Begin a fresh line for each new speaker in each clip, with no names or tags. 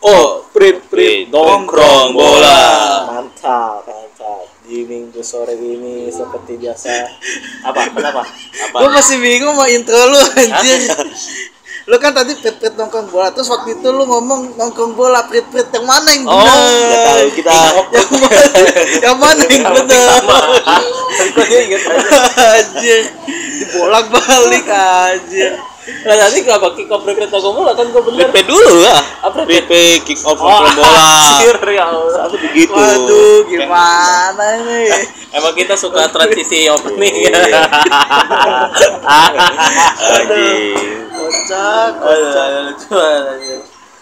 Oh, prit prit nongkrong bola.
Mantap, mantap. Di minggu sore ini seperti biasa. Apa? Kenapa?
Apa?
Gue masih bingung mau intro lu anjir. lu kan tadi prit-prit nongkrong bola terus waktu itu lu ngomong nongkrong bola prit-prit yang mana yang
Oh,
benar?
nggak tahu kita.
yang mana, yang mana yang benar?
Kok dia ingat aja?
anjir. Dibolak-balik anjir.
Nah, tadi kenapa kick off rekret nongkrong bola kan gue bener.
PP dulu lah.
Apa
PP kick off
Oh,
nongkrong bola.
anjir, ya Allah.
Satu begitu.
Waduh, gimana ini?
Emang kita suka transisi opening ya.
Iya. Anjing.
Kocak.
Aduh,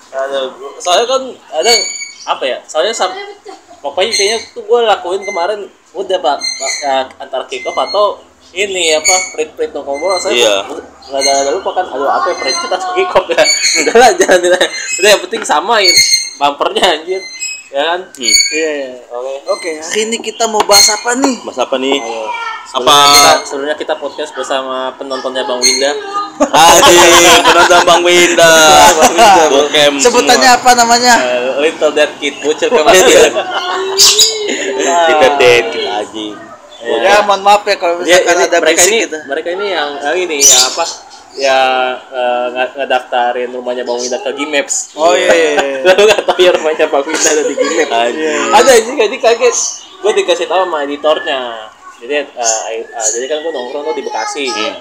aduh, soalnya kan ada apa ya? Soalnya sam pokoknya intinya tuh gue lakuin kemarin udah pak, ya, antar kick off atau ini apa print print nongkrong bola saya
Iya.
nggak ada ada lupa kan aduh apa ya print atau kick off ya udah lah jangan udah udah yang penting samain bumpernya anjir ya kan
Hmm.
Iya, iya.
oke
Oke, hari ini kita mau bahas apa nih?
Mas apa nih?
Ayo.
Apa?
Sebelumnya kita, sebelumnya kita podcast bersama penontonnya Bang Winda.
Anjing, penonton Bang Winda. Bokem.
Sebutannya apa namanya?
Uh, little Dead Kid bocil kemarin.
Kita dead kita anjing.
Ya, mohon maaf ya kalau
Dia,
misalkan
ini,
ada
mereka ini
gitu.
mereka ini yang, yang ini ya apa ya uh, nge- ngedaftarin rumahnya Bang Winda ke Gimaps.
Oh iya. iya, iya.
Lalu nggak tahu ya rumahnya Bang Winda ada di Gimaps.
Anjing.
Ada anjing jadi kaget. Gue dikasih tahu sama editornya. Jadi uh, uh, jadi kan gue nongkrong tuh di Bekasi.
Hmm.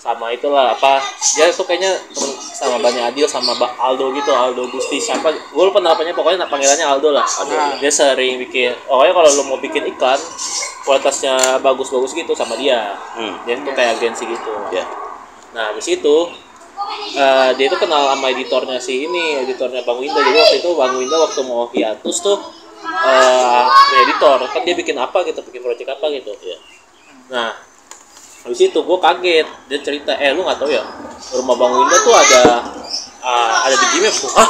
Sama itulah apa dia tuh kayaknya temen sama Bani Adil sama Ba- Aldo gitu Aldo Gusti siapa gue lupa namanya pokoknya panggilannya Aldo lah. Dia sering bikin pokoknya kalau lo mau bikin iklan kualitasnya bagus-bagus gitu sama dia.
Hmm.
dia tuh kayak agensi gitu.
Ya.
nah habis itu eh, dia tuh kenal sama editornya si ini editornya Bang Winda. Jadi waktu itu Bang Winda waktu mau hiatus tuh eh editor kan dia bikin apa gitu bikin proyek apa gitu. Ya nah habis itu gue kaget dia cerita eh lu nggak tahu ya rumah Bang Winda tuh ada ah, ada di Gmaps tuh ah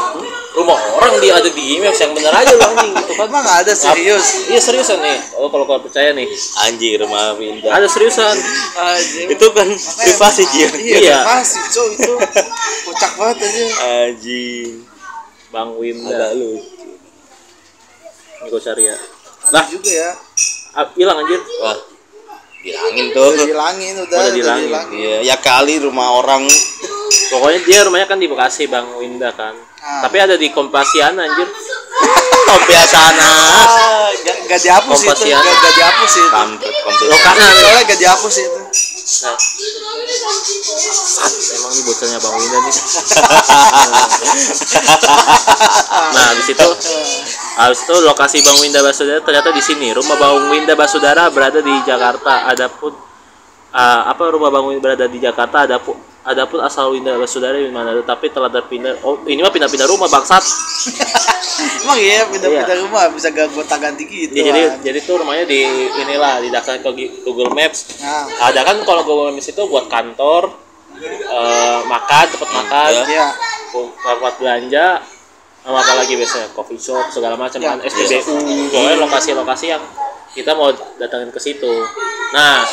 rumah orang dia ada di Gmaps yang bener aja lu anjing gitu kan
Emang ada serius?
iya seriusan nih oh kalau kau percaya nih
Anjing rumah Winda.
ada seriusan
Anjir.
Itu kan privasi Jir.
Iya,
Iya.
pasti cuy itu kocak banget aja.
Anjing.
Bang Winda
Agak lucu.
ini gue cari ya
Ada juga ya.
Ah, hilang anjir
Wah. Bilangin tuh.
Udah dihilangin udah,
Udah dihilangin.
Iya, ya kali rumah orang.
pokoknya dia rumahnya kan di Bekasi Bang Winda kan
Ah.
tapi ada di Kompasian anjir
Kompea sana.
Ah, gak, gak dihapus itu,
Kompasian.
gak, gak dihapus itu.
Lokana
Soalnya gak dihapus itu.
nah emang nih bocornya Bang Winda nih nah habis itu habis itu lokasi Bang Winda Basudara ternyata di sini rumah Bang Winda Basudara berada di Jakarta adapun ah, apa rumah Bang Winda berada di Jakarta adapun adapun asal Winda Basudara di mana tapi telah terpindah oh ini mah pindah-pindah rumah bangsat
Emang iya pindah-pindah
Iya.
rumah bisa gak gonta ganti gitu.
Ya, jadi jadi tuh rumahnya di inilah didaftarin ke Gi- Google Maps.
Nah.
Ada kan kalau Google Maps itu buat kantor, eh, makan, tempat makan,
Iya.
bu- tempat belanja, sama apa lagi biasanya coffee shop segala macam
Ya,
kan SPBU, pokoknya lokasi-lokasi yang kita mau datangin ke situ. Nah,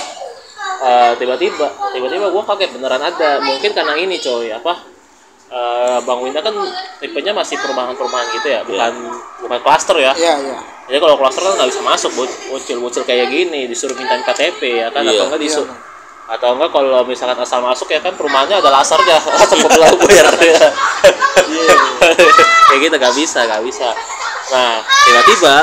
eh, tiba-tiba tiba-tiba gue kaget beneran ada. Mungkin karena ini coy apa? eh, Bang Winda kan tipenya masih perumahan-perumahan gitu ya, bukan bukan klaster ya.
Iya, iya.
Jadi kalau klaster kan nggak bisa masuk bo- bocil-bocil kayak gini disuruh minta KTP ya kan
Iya.
atau enggak disuruh atau enggak kalau misalkan asal masuk ya kan perumahannya ada lasernya laser pembelah bayar ya. kayak gitu nggak bisa nggak bisa nah tiba-tiba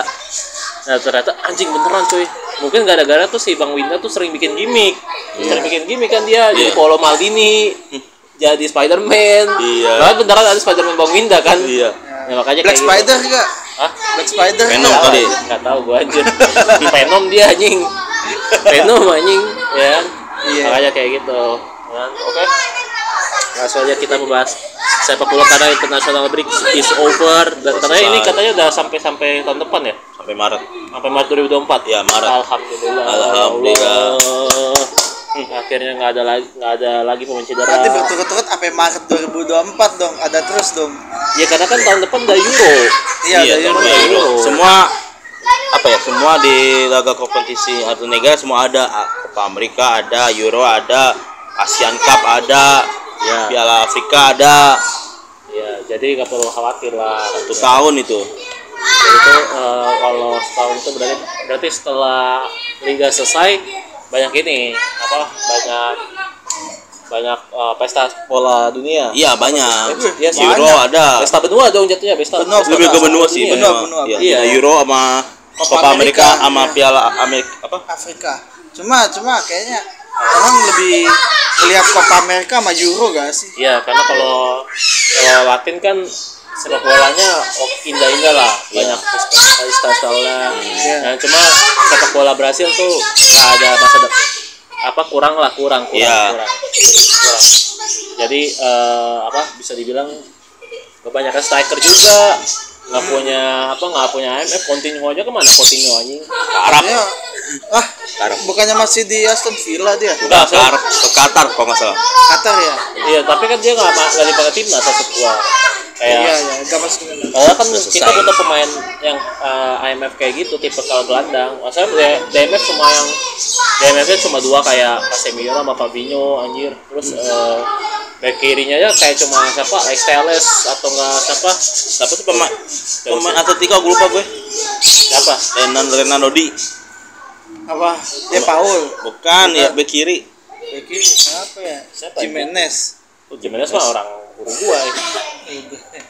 nah ternyata anjing beneran cuy mungkin gara-gara tuh si Bang Winda tuh sering bikin gimmick sering bikin gimmick kan dia jadi
Iya.
Polo Maldini jadi Spiderman
Iya.
nah, beneran ada Spiderman Bang Winda kan
Iya.
Nah, makanya
Black
kayak gitu.
Spider juga.
Hah?
Black Spider.
Venom kali.
Nggak tahu gua anjir. Venom dia anjing. Venom anjing, ya
Iya.
Makanya kayak gitu. Kan? Oke. Langsung aja kita membahas sepak bola karena international break is over dan katanya ini katanya udah sampai sampai tahun depan ya
Sampai Maret.
sampai Maret 2024
Ya, Maret.
alhamdulillah
Alhamdulillah.
Hmm, akhirnya nggak ada lagi nggak ada lagi pemain cedera
Nanti berturut-turut sampai Maret 2024 dong, ada terus dong.
ya karena kan tahun depan udah Euro
Iya,
Iya,
Euro.
Euro. Semua apa ya? Semua di laga kompetisi atau negara semua ada. Copa Amerika ada, Euro ada, Asian Cup ada,
Ya.
Piala Afrika ada.
ya jadi nggak perlu khawatir lah
satu tahun itu
Jadi itu eh, kalau setahun itu berarti berarti setelah liga selesai banyak ini apa banyak banyak eh, pesta bola dunia.
iya banyak
Iya sih.
Euro ada
Pesta benua dong jatuhnya pesta.
Benua,
lebih ke benua sih
Iya.
benua,
benua,
Iya,
benua.
ada Euro sama
Copa
Copa Amerika
Amerika,
sama
iya.
Piala Amerika apa?
Afrika. Cuma cuma kayaknya orang lebih melihat Copa Amerika sama Euro gak sih?
Iya, karena kalau kalau Latin kan sepak bolanya indah-indah lah, banyak style-style
Iya.
Nah, cuma sepak bola Brasil tuh ada masa depan apa kurang lah kurang kurang
Iya.
kurang kurang. Jadi eh, apa bisa dibilang kebanyakan striker juga nggak punya apa nggak punya IMF Coutinho aja ke mana? Coutinho anjing
Arab.
Ya ah bukannya masih di Aston Villa dia?
Udah ke Arab ke Qatar kalau nggak salah.
Qatar ya?
Iya tapi kan dia nggak nggak dipakai timnas maksud gua. Kayak
iya iya gak masuk
Padahal kan kita
selesai.
butuh pemain yang eh, IMF kayak gitu, tipe kalau gelandang. Maksudnya DMF cuma yang DMF cuma dua kayak Casemiro sama Fabinho anjir. Terus eh, back kirinya ya kayak cuma siapa Alex atau enggak siapa? Siapa tuh
pemain pemain Atletico gue lupa gue
Siapa?
Renan Renan Dodi
apa? Dia Paul.
Bukan ya bek kiri.
Beki apa ya?
Siapa?
Jimenez.
Oh, Jimenez mah orang Uruguay.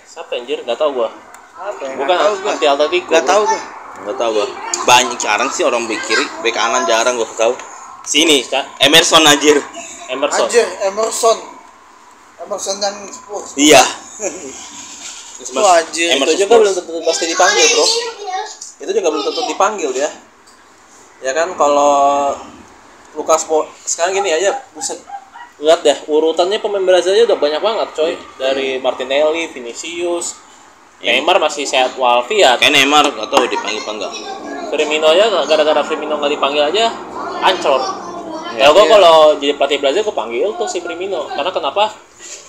Siapa anjir? Gak tau gua.
apa ya?
Bukan
tahu gua.
anti Atletico.
gak tahu gua.
Nggak tahu gue banyak jarang sih orang bek kiri. Bek kanan jarang gue tahu. Sini Emerson anjir.
Emerson.
Anjir Emerson Emerson yang Spurs
iya
Wah, anjir.
Itu juga belum tentu pasti dipanggil, Bro. Itu juga belum tentu dipanggil ya. Ya kan kalau Lukas Po sekarang gini aja buset lihat deh urutannya pemain Brazil aja udah banyak banget coy dari Martinelli, Vinicius, Neymar masih sehat walafiat.
kayak Neymar nggak tahu dipanggil apa enggak
Firmino aja gara-gara Firmino nggak dipanggil aja ancur. Ya gua kalau jadi pelatih Brazil gua panggil tuh si Firmino karena kenapa?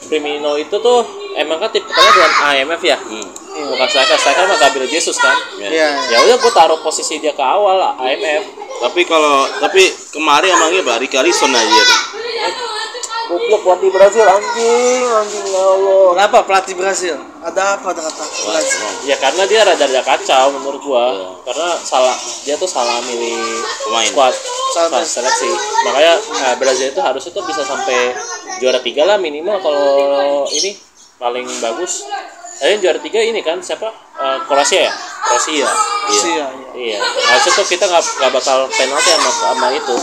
Firmino itu tuh emang kan tipikalnya dengan IMF ya.
hmm.
Bukan striker, striker mah Gabriel Jesus kan.
ya.
iya
Ya udah gua taruh posisi dia ke awal lah, IMF.
tapi kalau tapi kemarin emangnya Bari Carlson anjir
Goblok pelatih Brazil anjing, anjing ya Allah.
kenapa pelatih Brazil ada apa ada kata Brazil
Ya karena dia rada-rada kacau menurut gua.
Iya.
Karena salah dia tuh salah milih
Pemain.
squad,
Salah
seleksi. Makanya eh, Brazil itu harusnya tuh bisa sampai juara tiga lah minimal kalau ini paling bagus. Tapi juara tiga ini kan siapa? Eh, Kroasia ya? Kroasia.
Iya, iya.
Iya, harusnya tuh kita nggak nggak bakal penalti sama sama itu.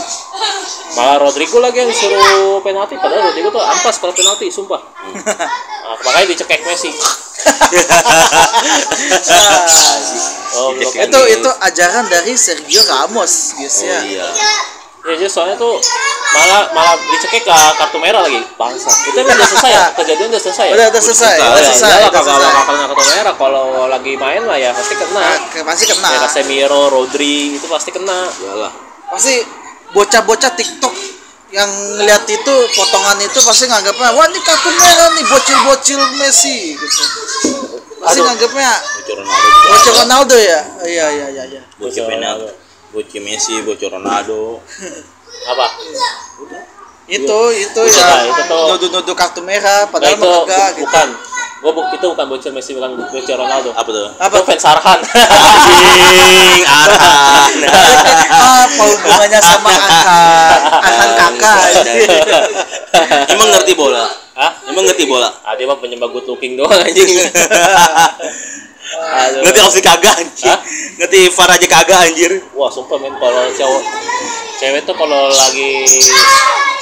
Malah Rodrigo lagi yang disuruh penalti, padahal Rodrigo tuh ampas kalau penalti, sumpah. Nah, makanya dicekek Messi. oh, blok-
itu itu ajaran dari Sergio Ramos guys
oh
ya
iya
Ya, jadi soalnya tuh malah malah dicekek ke kartu merah lagi, bangsa. Itu emang udah selesai ya? Kejadian udah selesai ya?
udah udah selesai
selesai.
udah
Ya,
selesai udah
kagak
selesai
bakal kena kartu merah kalau lagi main lah ya pasti kena.
Nah, ke- pasti kena
Ya Casemiro, Rodri itu pasti kena.
iyalah
pasti bocah-bocah TikTok yang ngeliat itu potongan itu pasti nganggapnya wah ini kartu merah nih bocil-bocil Messi gitu pasti
Aduh.
nganggapnya
bocor Ronaldo.
Ronaldo ya iya iya iya iya
bocor
Ronaldo.
bocor Messi bocor Ronaldo
Apa?
itu itu
Itu
ya
lah, itu tuh.
nuduh-nuduh kartu merah
Nah,
padahal
itu bu-
kagak gitu
bukan. Gua bu- itu bukan bocor Messi, bukan bocor Ronaldo.
apa tuh
apa
Itu fans Arhan.
anjing Arhan
apa hubungannya sama Arhan Arhan kakak
emang ngerti bola
Hah?
emang ngerti bola
Ah, dia mah penyembah good looking doang anjing.
Ngerti Aussie kagak anjir
Hah?
ngerti Far aja kagak anjir
Wah, sumpah men kalau cowok cewek tuh kalau lagi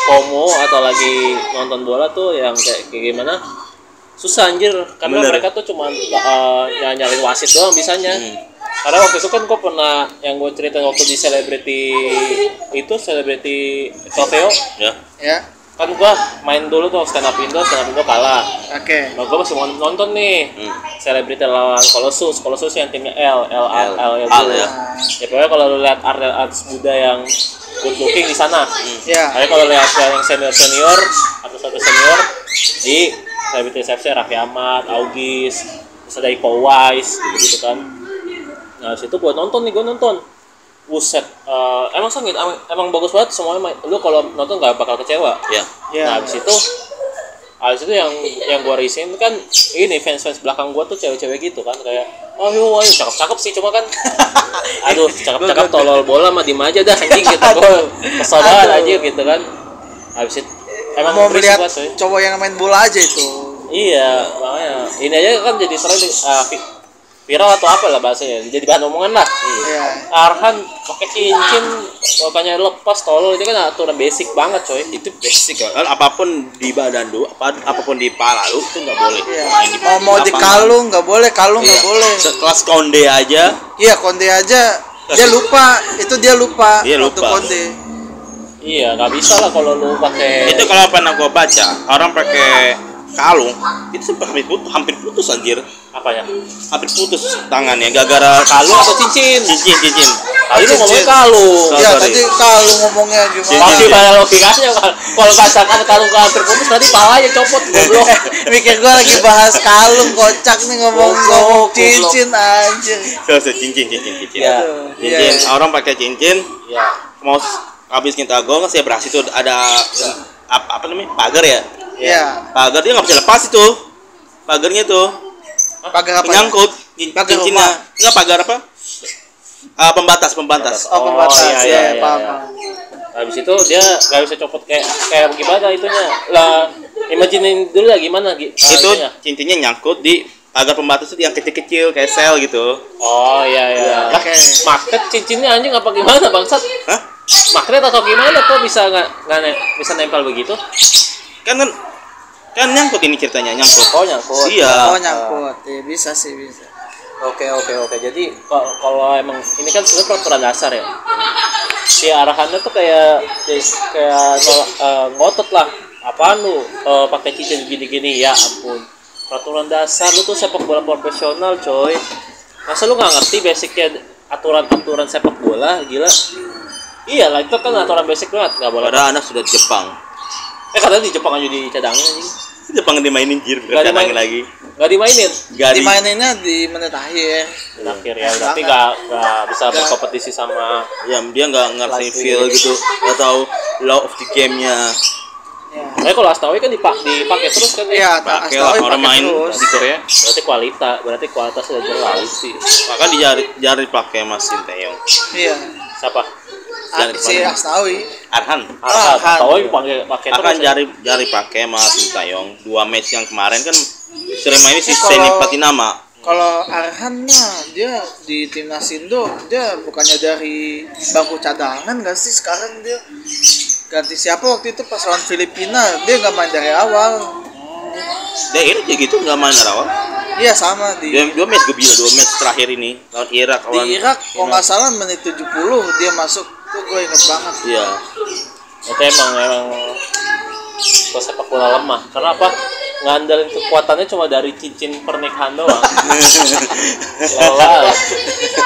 FOMO atau lagi nonton bola tuh yang kayak, kayak gimana? Susah anjir karena
Bener.
mereka tuh cuma uh, nyalin wasit doang bisanya.
Hmm.
Karena waktu itu kan gue pernah yang gue ceritain waktu di selebriti itu selebriti trofeo
ya
ya
kan gue main dulu tuh stand up Indo stand up Indo kalah.
Oke.
Nah gue masih mau nonton nih.
Hmm.
selebriti lawan Colossus. Colossus yang timnya L L L
L.
L, L,
Al,
dulu.
ya.
ya pokoknya kalau lu lihat artis artis muda yang good looking di sana.
Ya.
Tapi kalau lihat yang senior senior artis artis senior di selebriti resepsi Raffi Ahmad Augis terus ada Iko Uwais gitu gitu kan. Nah situ gue nonton nih gue nonton Buset, eh, emang sengit, emang, emang bagus banget semuanya. main- Lu kalau nonton nggak bakal kecewa.
ya
ya
Nah, habis itu Abis itu yang yang gua risin kan ini fans fans belakang gua tuh cewek-cewek gitu kan kayak oh yo ayo cakep cakep sih cuma kan aduh cakep cakep tolol bola mah diem aja dah anjing gitu. Gua kesel banget aja gitu kan. Abis itu emang
mau melihat
banget, coy.
cowok yang main bola aja itu.
Iya makanya ini aja kan jadi tren uh, vi- viral atau apa lah bahasanya jadi bahan omongan lah.
Iya.
Arhan pakai cincin makanya lepas tolol. Itu kan aturan basic banget coy.
Itu basic kan apa pun di badan lu apa apa pun di pala lu itu nggak boleh.
Iya. Mau mau
di
kalung nggak boleh. Kalung nggak
Iya.
boleh.
Sekelas konde aja.
Iya konde aja. Dia lupa. Itu dia lupa
Dia lupa.
konde.
Iya nggak bisa lah kalau lu pakai
itu kalau pernah gua baca orang pakai kalung itu hampir putus, hampir putus anjir
apa ya?
Hampir putus tangannya gara-gara
kalung atau cincin?
Cincin cincin.
Tadi lu ngomongnya
cincin.
kalung
Oh,
ya
sorry.
tadi kalung ngomongnya gimana?
Pasti
Cincin.
pada logikanya kalau kalau katakan kalung hampir putus berarti palanya copot goblok.
mikir gua lagi bahas kalung kocak nih ngomong
Goblok,
ngomong cincin aja
Terus cincin cincin cincin.
Iya.
cincin.
Iya.
orang pakai cincin.
Ya.
mau habis kita gol kan saya berhasil. Tuh ada apa apa namanya? Pagar ya?
Ya
pagar dia nggak bisa lepas itu. Pagarnya tuh
pagar apa ya?
nyangkut cin-
Pagar
cincinnya
rumah.
nggak pagar apa Ah, pembatas pembatas
oh pembatas
Oh, iya, iya,
ya
iya,
paham
iya.
paham.
Habis itu dia nggak bisa copot kayak kayak gimana itunya. Lah, imaginin dulu lah gimana gi- ah,
itu
itunya.
cincinnya nyangkut di pagar pembatas itu yang kecil-kecil kayak sel gitu
Oh iya iya.
Oke.
magnet cincinnya anjing apa gimana bangsat?
Hah?
Magnet atau gimana kok bisa nggak nggak ne- bisa nempel begitu?
kan kan kan nyangkut ini ceritanya nyangkut
Oh nyangkut.
iya
oh nyangkut ya bisa sih bisa
Oke oke oke. Jadi kalau kalau emang ini kan sebenarnya peraturan dasar ya. Si arahannya tuh kayak kayak eh, ngotot lah. Apaan lu eh, pakai cincin gini-gini ya ampun. Peraturan dasar lu tuh sepak bola profesional coy. Masa lu nggak ngerti basicnya aturan-aturan sepak bola gila. Iya lah itu kan aturan basic banget nggak boleh.
padahal anak sudah di Jepang
Eh katanya di Jepang aja dicadangin anjing.
Jepang dimainin jir
Nggak
nggak
dimain-
lagi
Nggak dimainin.
Gak di
dimaininnya di menit akhir
Terakhir ya, berarti nggak nggak bisa
Nggak.
berkompetisi sama
ya dia nggak ngerti feel gitu nggak tahu law of the game-nya
ya
Eh kalau Astawi kan dipak dipakai terus kan
Iya,
pakai
Astawi
lah orang main
terus.
di Korea
Berarti kualitas, berarti kualitas sudah jelas sih.
maka dijari jari pakai Mas Sinteyong
iya
Siapa?
Jangan
si
Arhan.
Arhan.
Astawi pakai pakai
akan
ya.
jari jari pakai Mas Sinteyong dua match yang kemarin kan sering main si Seni Patinama
kalau Arhan mah dia di timnas Indo dia bukannya dari bangku cadangan gak sih? Sekarang dia ganti siapa waktu itu pas lawan Filipina? Dia nggak main dari awal.
Dia ini kayak gitu nggak main dari awal?
Iya sama di
dua, dua match gue bilang dua match terakhir ini lawan Irak lawan
di Irak kalau nggak salah menit 70 dia masuk tuh gue inget banget
iya
Itu emang emang kok sepak bola lemah. Karena apa? Ngandelin kekuatannya cuma dari cincin pernikahan doang. Lelah.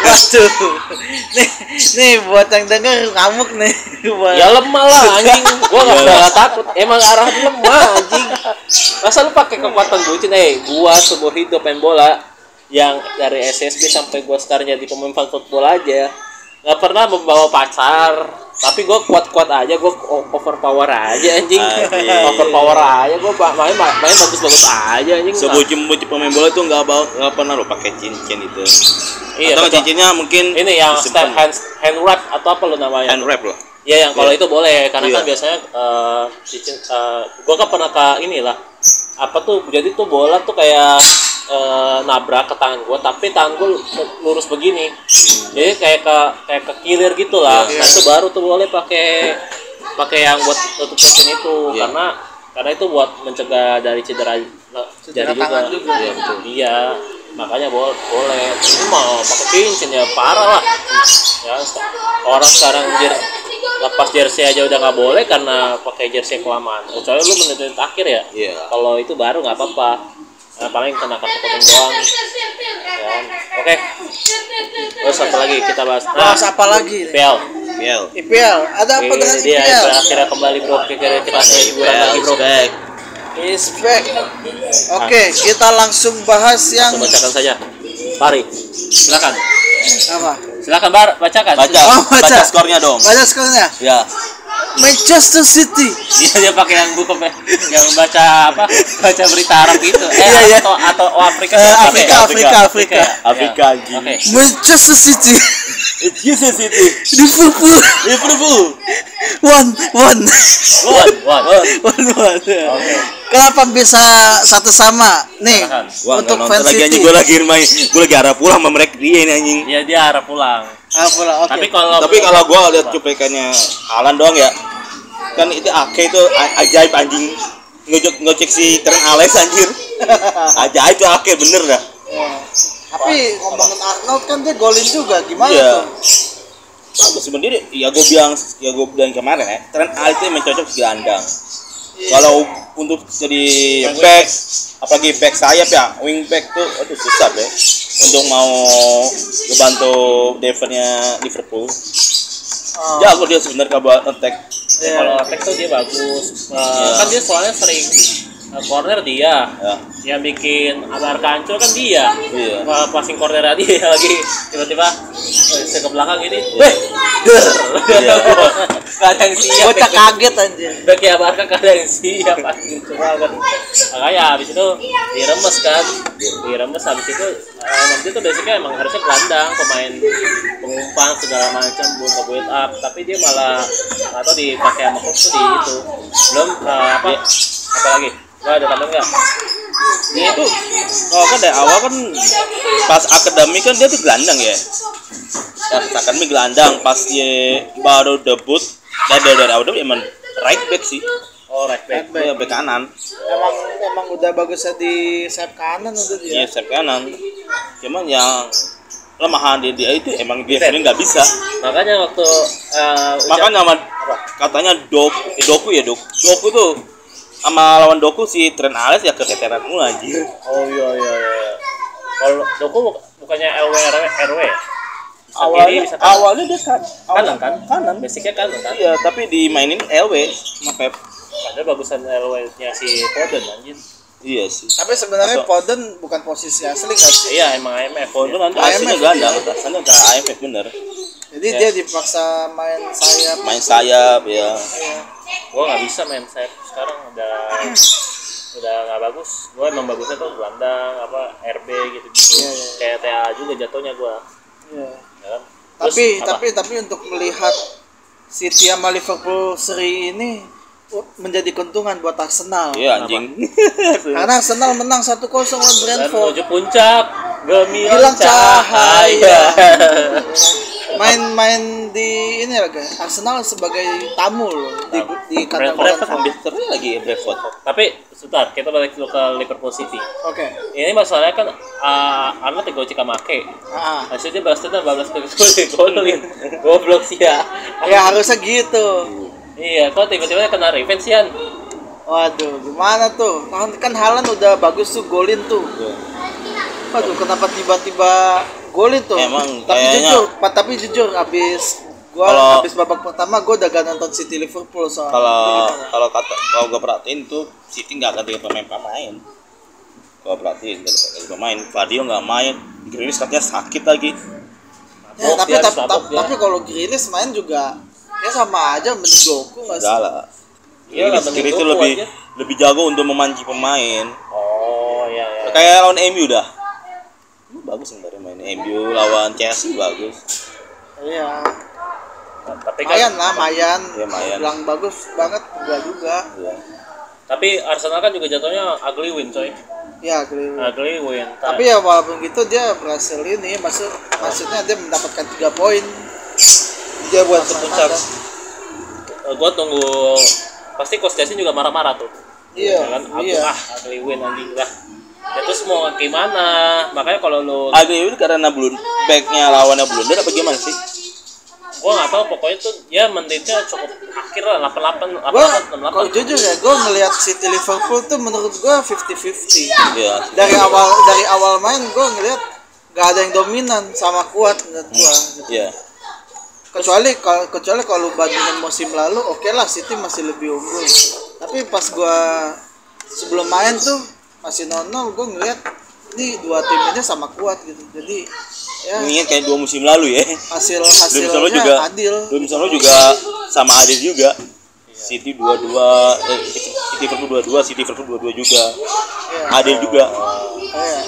waduh nih nih buat yang denger ngamuk nih buat
Ya lemah lah anjing. Gua enggak pernah takut. Emang arahan lemah anjing. Masa lu pakai kekuatan bucin eh gua seumur hidup main bola yang dari SSB sampai gua sekarang jadi pemain football aja nggak pernah membawa pacar tapi gue kuat-kuat aja gue overpower aja anjing
Anjing.
overpower aja gue main main bagus-bagus aja anjing
sebutin bucin pemain bola tuh nggak bawa nggak pernah lo pakai cincin itu
Iya,
atau
betul.
cincinnya mungkin
ini yang stand hand hand wrap atau apa lu namanya
hand wrap loh
Ya yang kalau
Iya.
itu boleh karena kan
Iya.
biasanya eh cincin eh, gua kan pernah ke inilah apa tuh jadi tuh bola tuh kayak eh, nabrak ke tangan gua tapi tangan lu- lurus begini jadi kayak ke kayak ke kilir gitu lah
Iya.
nah itu baru tuh boleh pakai pakai yang buat tutup tutupin itu
Iya.
karena karena itu buat mencegah dari cedera
Cedera
jari
tangan
juga.
juga.
Iya, betul. iya makanya boleh boleh ini mau pakai cincin ya parah lah ya orang sekarang jer lepas jersey aja udah nggak boleh karena pakai jersey kelamaan kecuali lu menit-menit akhir ya
Iya.
kalau itu baru nggak apa-apa nah, paling kena kartu kuning doang ya oke terus apa lagi kita bahas nah,
bahas apa lagi?
IPL
Biel
IPL ada apa dengan
dia
IPL
akhirnya kembali bro kira kita hiburan
Biel
lagi bro
is back oke kita langsung bahas yang
Langsung bacakan saja Pari silakan
apa
silakan bar bacakan
baca
Oh,
baca
baca.
skornya dong
baca skornya
ya
Manchester City
Iya dia pakai yang buku yang baca apa baca berita Arab gitu. Eh
Iya, iya.
atau atau oh, Afrika.
Eh,
Oke,
Afrika, Afrika, Afrika.
ya.
Afrika,
Ya.
anjing.
Oke.
Manchester City
It's Jesus itu.
Liverpool
Liverpool.
one one
One, one.
one one
Oke.
Kenapa bisa satu sama nih.
Wah,
untuk fans
lagi anjing gue lagi main. Gue lagi arah pulang sama mereka dia ini anjing.
Iya dia arah pulang.
ah, pula, oke
Tapi kalau
Tapi kalau gue lihat cuplikannya Alan doang ya. Kan itu Ake itu ajaib anjing. Ngecek ngecek si Trent Alex anjir. Ajaib tuh Ake bener dah.
Ya. tapi ngomongin Arnold kan dia golin juga gimana
Iya.
tuh
Bagus sebenarnya ya gue bilang ya gue bilang kemarin ya. Trent Alex itu emang cocok di gelandang.
Iya.
Kalau untuk jadi back apalagi back sayap ya, wing back tuh aduh susah deh untuk mau ngebantu Devernya Liverpool.
Oh.
Jago dia sebenarnya buat attack.
Ya, kalau attack tuh dia bagus. Eh, Kan dia soalnya sering eh, corner dia.
Ya.
Yang bikin Abarca hancur kan dia.
Iya.
Wah, passing corner dia lagi tiba-tiba eh, saya ke belakang ini.
Iya.
Weh.
Iya.
Gak ada yang siap.
bocah kaget anjir
Udah kayak Barca gak ada yang siap anjing cuma kan makanya habis itu diremes kan diremes habis itu eh, nanti tuh basicnya emang harusnya gelandang pemain pengumpan segala macam buat nge build up tapi dia malah atau dipakai sama coach tuh di itu belum eh, apa apa lagi gua ada tambahan nggak
Dia itu oh kan dari awal kan pas akademi kan dia tuh gelandang ya. Pas akademi gelandang pas dia baru debut dan dari, dari awal dia emang right back sih.
oh right back
Dia back kanan.
emang emang udah bagusnya di sayap kanan udah
Iya
dia
sayap kanan. Cuman yang lemahan dia, dia itu emang dia sering nggak bisa.
makanya waktu eh, ucap-
Makanya sama katanya dok eh, doku ya dok doku tuh sama lawan doku si Trent Alex ya keteteran mulu anjir.
oh iya iya iya kalau Doku buk- bukannya LW RW RW ya? Kiri,
awalnya
bisa kanan.
awalnya dia kan
kanan kan
kanan
basicnya kanan kan
iya tapi dimainin LW sama Pep
Padahal bagusan LW-nya si Foden anjir.
iya sih
tapi sebenarnya
Atau-
Foden bukan posisi asli kan sih
Iya, emang IMF.
Foden nanti
IMF
aslinya gelandang rasanya udah IMF bener
jadi dia dipaksa main sayap
main sayap ya
Iya.
Gua nggak bisa main sayap sekarang udah udah nggak bagus. Gua emang bagusnya tuh gelandang apa RB gitu-gitu.
Iya, iya.
Kayak TA juga jatuhnya gua.
Iya.
Ya kan? Terus
tapi
apa?
tapi tapi untuk melihat City sama Liverpool seri ini menjadi keuntungan buat Arsenal
iya anjing
karena Arsenal menang 1-0 lawan
dan
Brentford
menuju puncak gemilang
Hilang
cahaya.
main-main di ini lagi Arsenal sebagai tamu loh di di kandang
Brentford
ambil terus lagi Brentford
Tapi sebentar, kita balik dulu ke Liverpool City.
Oke.
Ini masalahnya kan uh, Arnold ego Cikamake.
Ah,
Hasilnya balas dendam balas ke golin. Goblok sih ya.
ya harusnya gitu.
Iya, kok tiba-tiba kena revenge?
Waduh, gimana tuh? Kan, kan Halan udah bagus tuh golin tuh. Waduh, kenapa tiba-tiba golin tuh?
Emang
tapi
kayaknya-
jujur, tapi jujur abis gua
Kalau-
abis babak pertama gua udah gak nonton City Liverpool soalnya.
kalau kalau kata kalau gue perhatiin tuh City nggak ganti pemain-pemain kalau perhatiin nggak ganti pemain Vadio nggak main Grealish katanya sakit lagi
Ya, tapi
dia,
tapi, tapi,
dia.
tapi kalau Grealish main juga ya sama aja mending Doku nggak sih?
enggak lah Grealish itu lebih
aja.
lebih jago untuk memancing pemain
Oh, iya iya.
kayak lawan MU dah bagus sebenarnya main MU lawan Chelsea bagus
Iya.
Tapi kan
Mayan lah, Mayan.
Iya, Mayan.
Bilang bagus banget enggak juga.
ya.
tapi Arsenal kan juga jatuhnya ugly win, coy.
Ya, keliru.
Ugly win.
Tapi ya walaupun gitu dia berhasil ini maksud maksudnya dia mendapatkan tiga poin. Dia buat
puncak. Eh, gua tunggu pasti Coach juga marah-marah tuh.
Iya,
Ya kan? Aku
iya.
ah ugly win anjing lah. Ya terus mau gimana? Makanya kalau lu
Agli itu karena belum backnya lawannya blunder apa gimana sih
gua nggak tahu pokoknya tuh dia menitnya cukup akhir lah 88
Gua
88
kalau
68
jujur ya, gua ngelihat City Liverpool tuh menurut gua 50-50.
ya
Dari awal dari awal main gua ngelihat gak ada yang dominan sama kuat menurut gua.
ya
kecuali kalau kecuali kalau bandingin musim lalu oke lah City masih lebih unggul tapi pas gua sebelum main tuh masih nol gua ngeliat ini dua tim ini sama kuat gitu. Jadi ya.
Ini kayak dua musim lalu ya.
Hasil
Dua
hasilnya
juga
adil.
dua musim lalu juga sama adil juga. City dua dua eh, City Liverpool dua dua City Liverpool dua dua juga.
Iya.
adil juga.
Iya.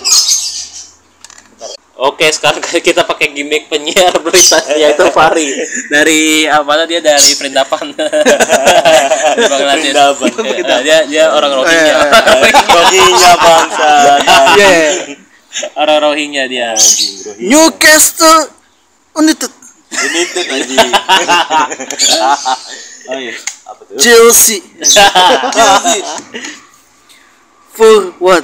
Oke, sekarang kita pakai gimmick penyiar berita yaitu Fari dari apa dia dari perindapan.
Perindapan.
Ya, dia dia orang Rohingya.
Eh,
Rohingya bangsa.
Iya.
orang Rohingya dia.
Newcastle United.
Tuh anjing. Oh iya. Apa tuh?
Chelsea for what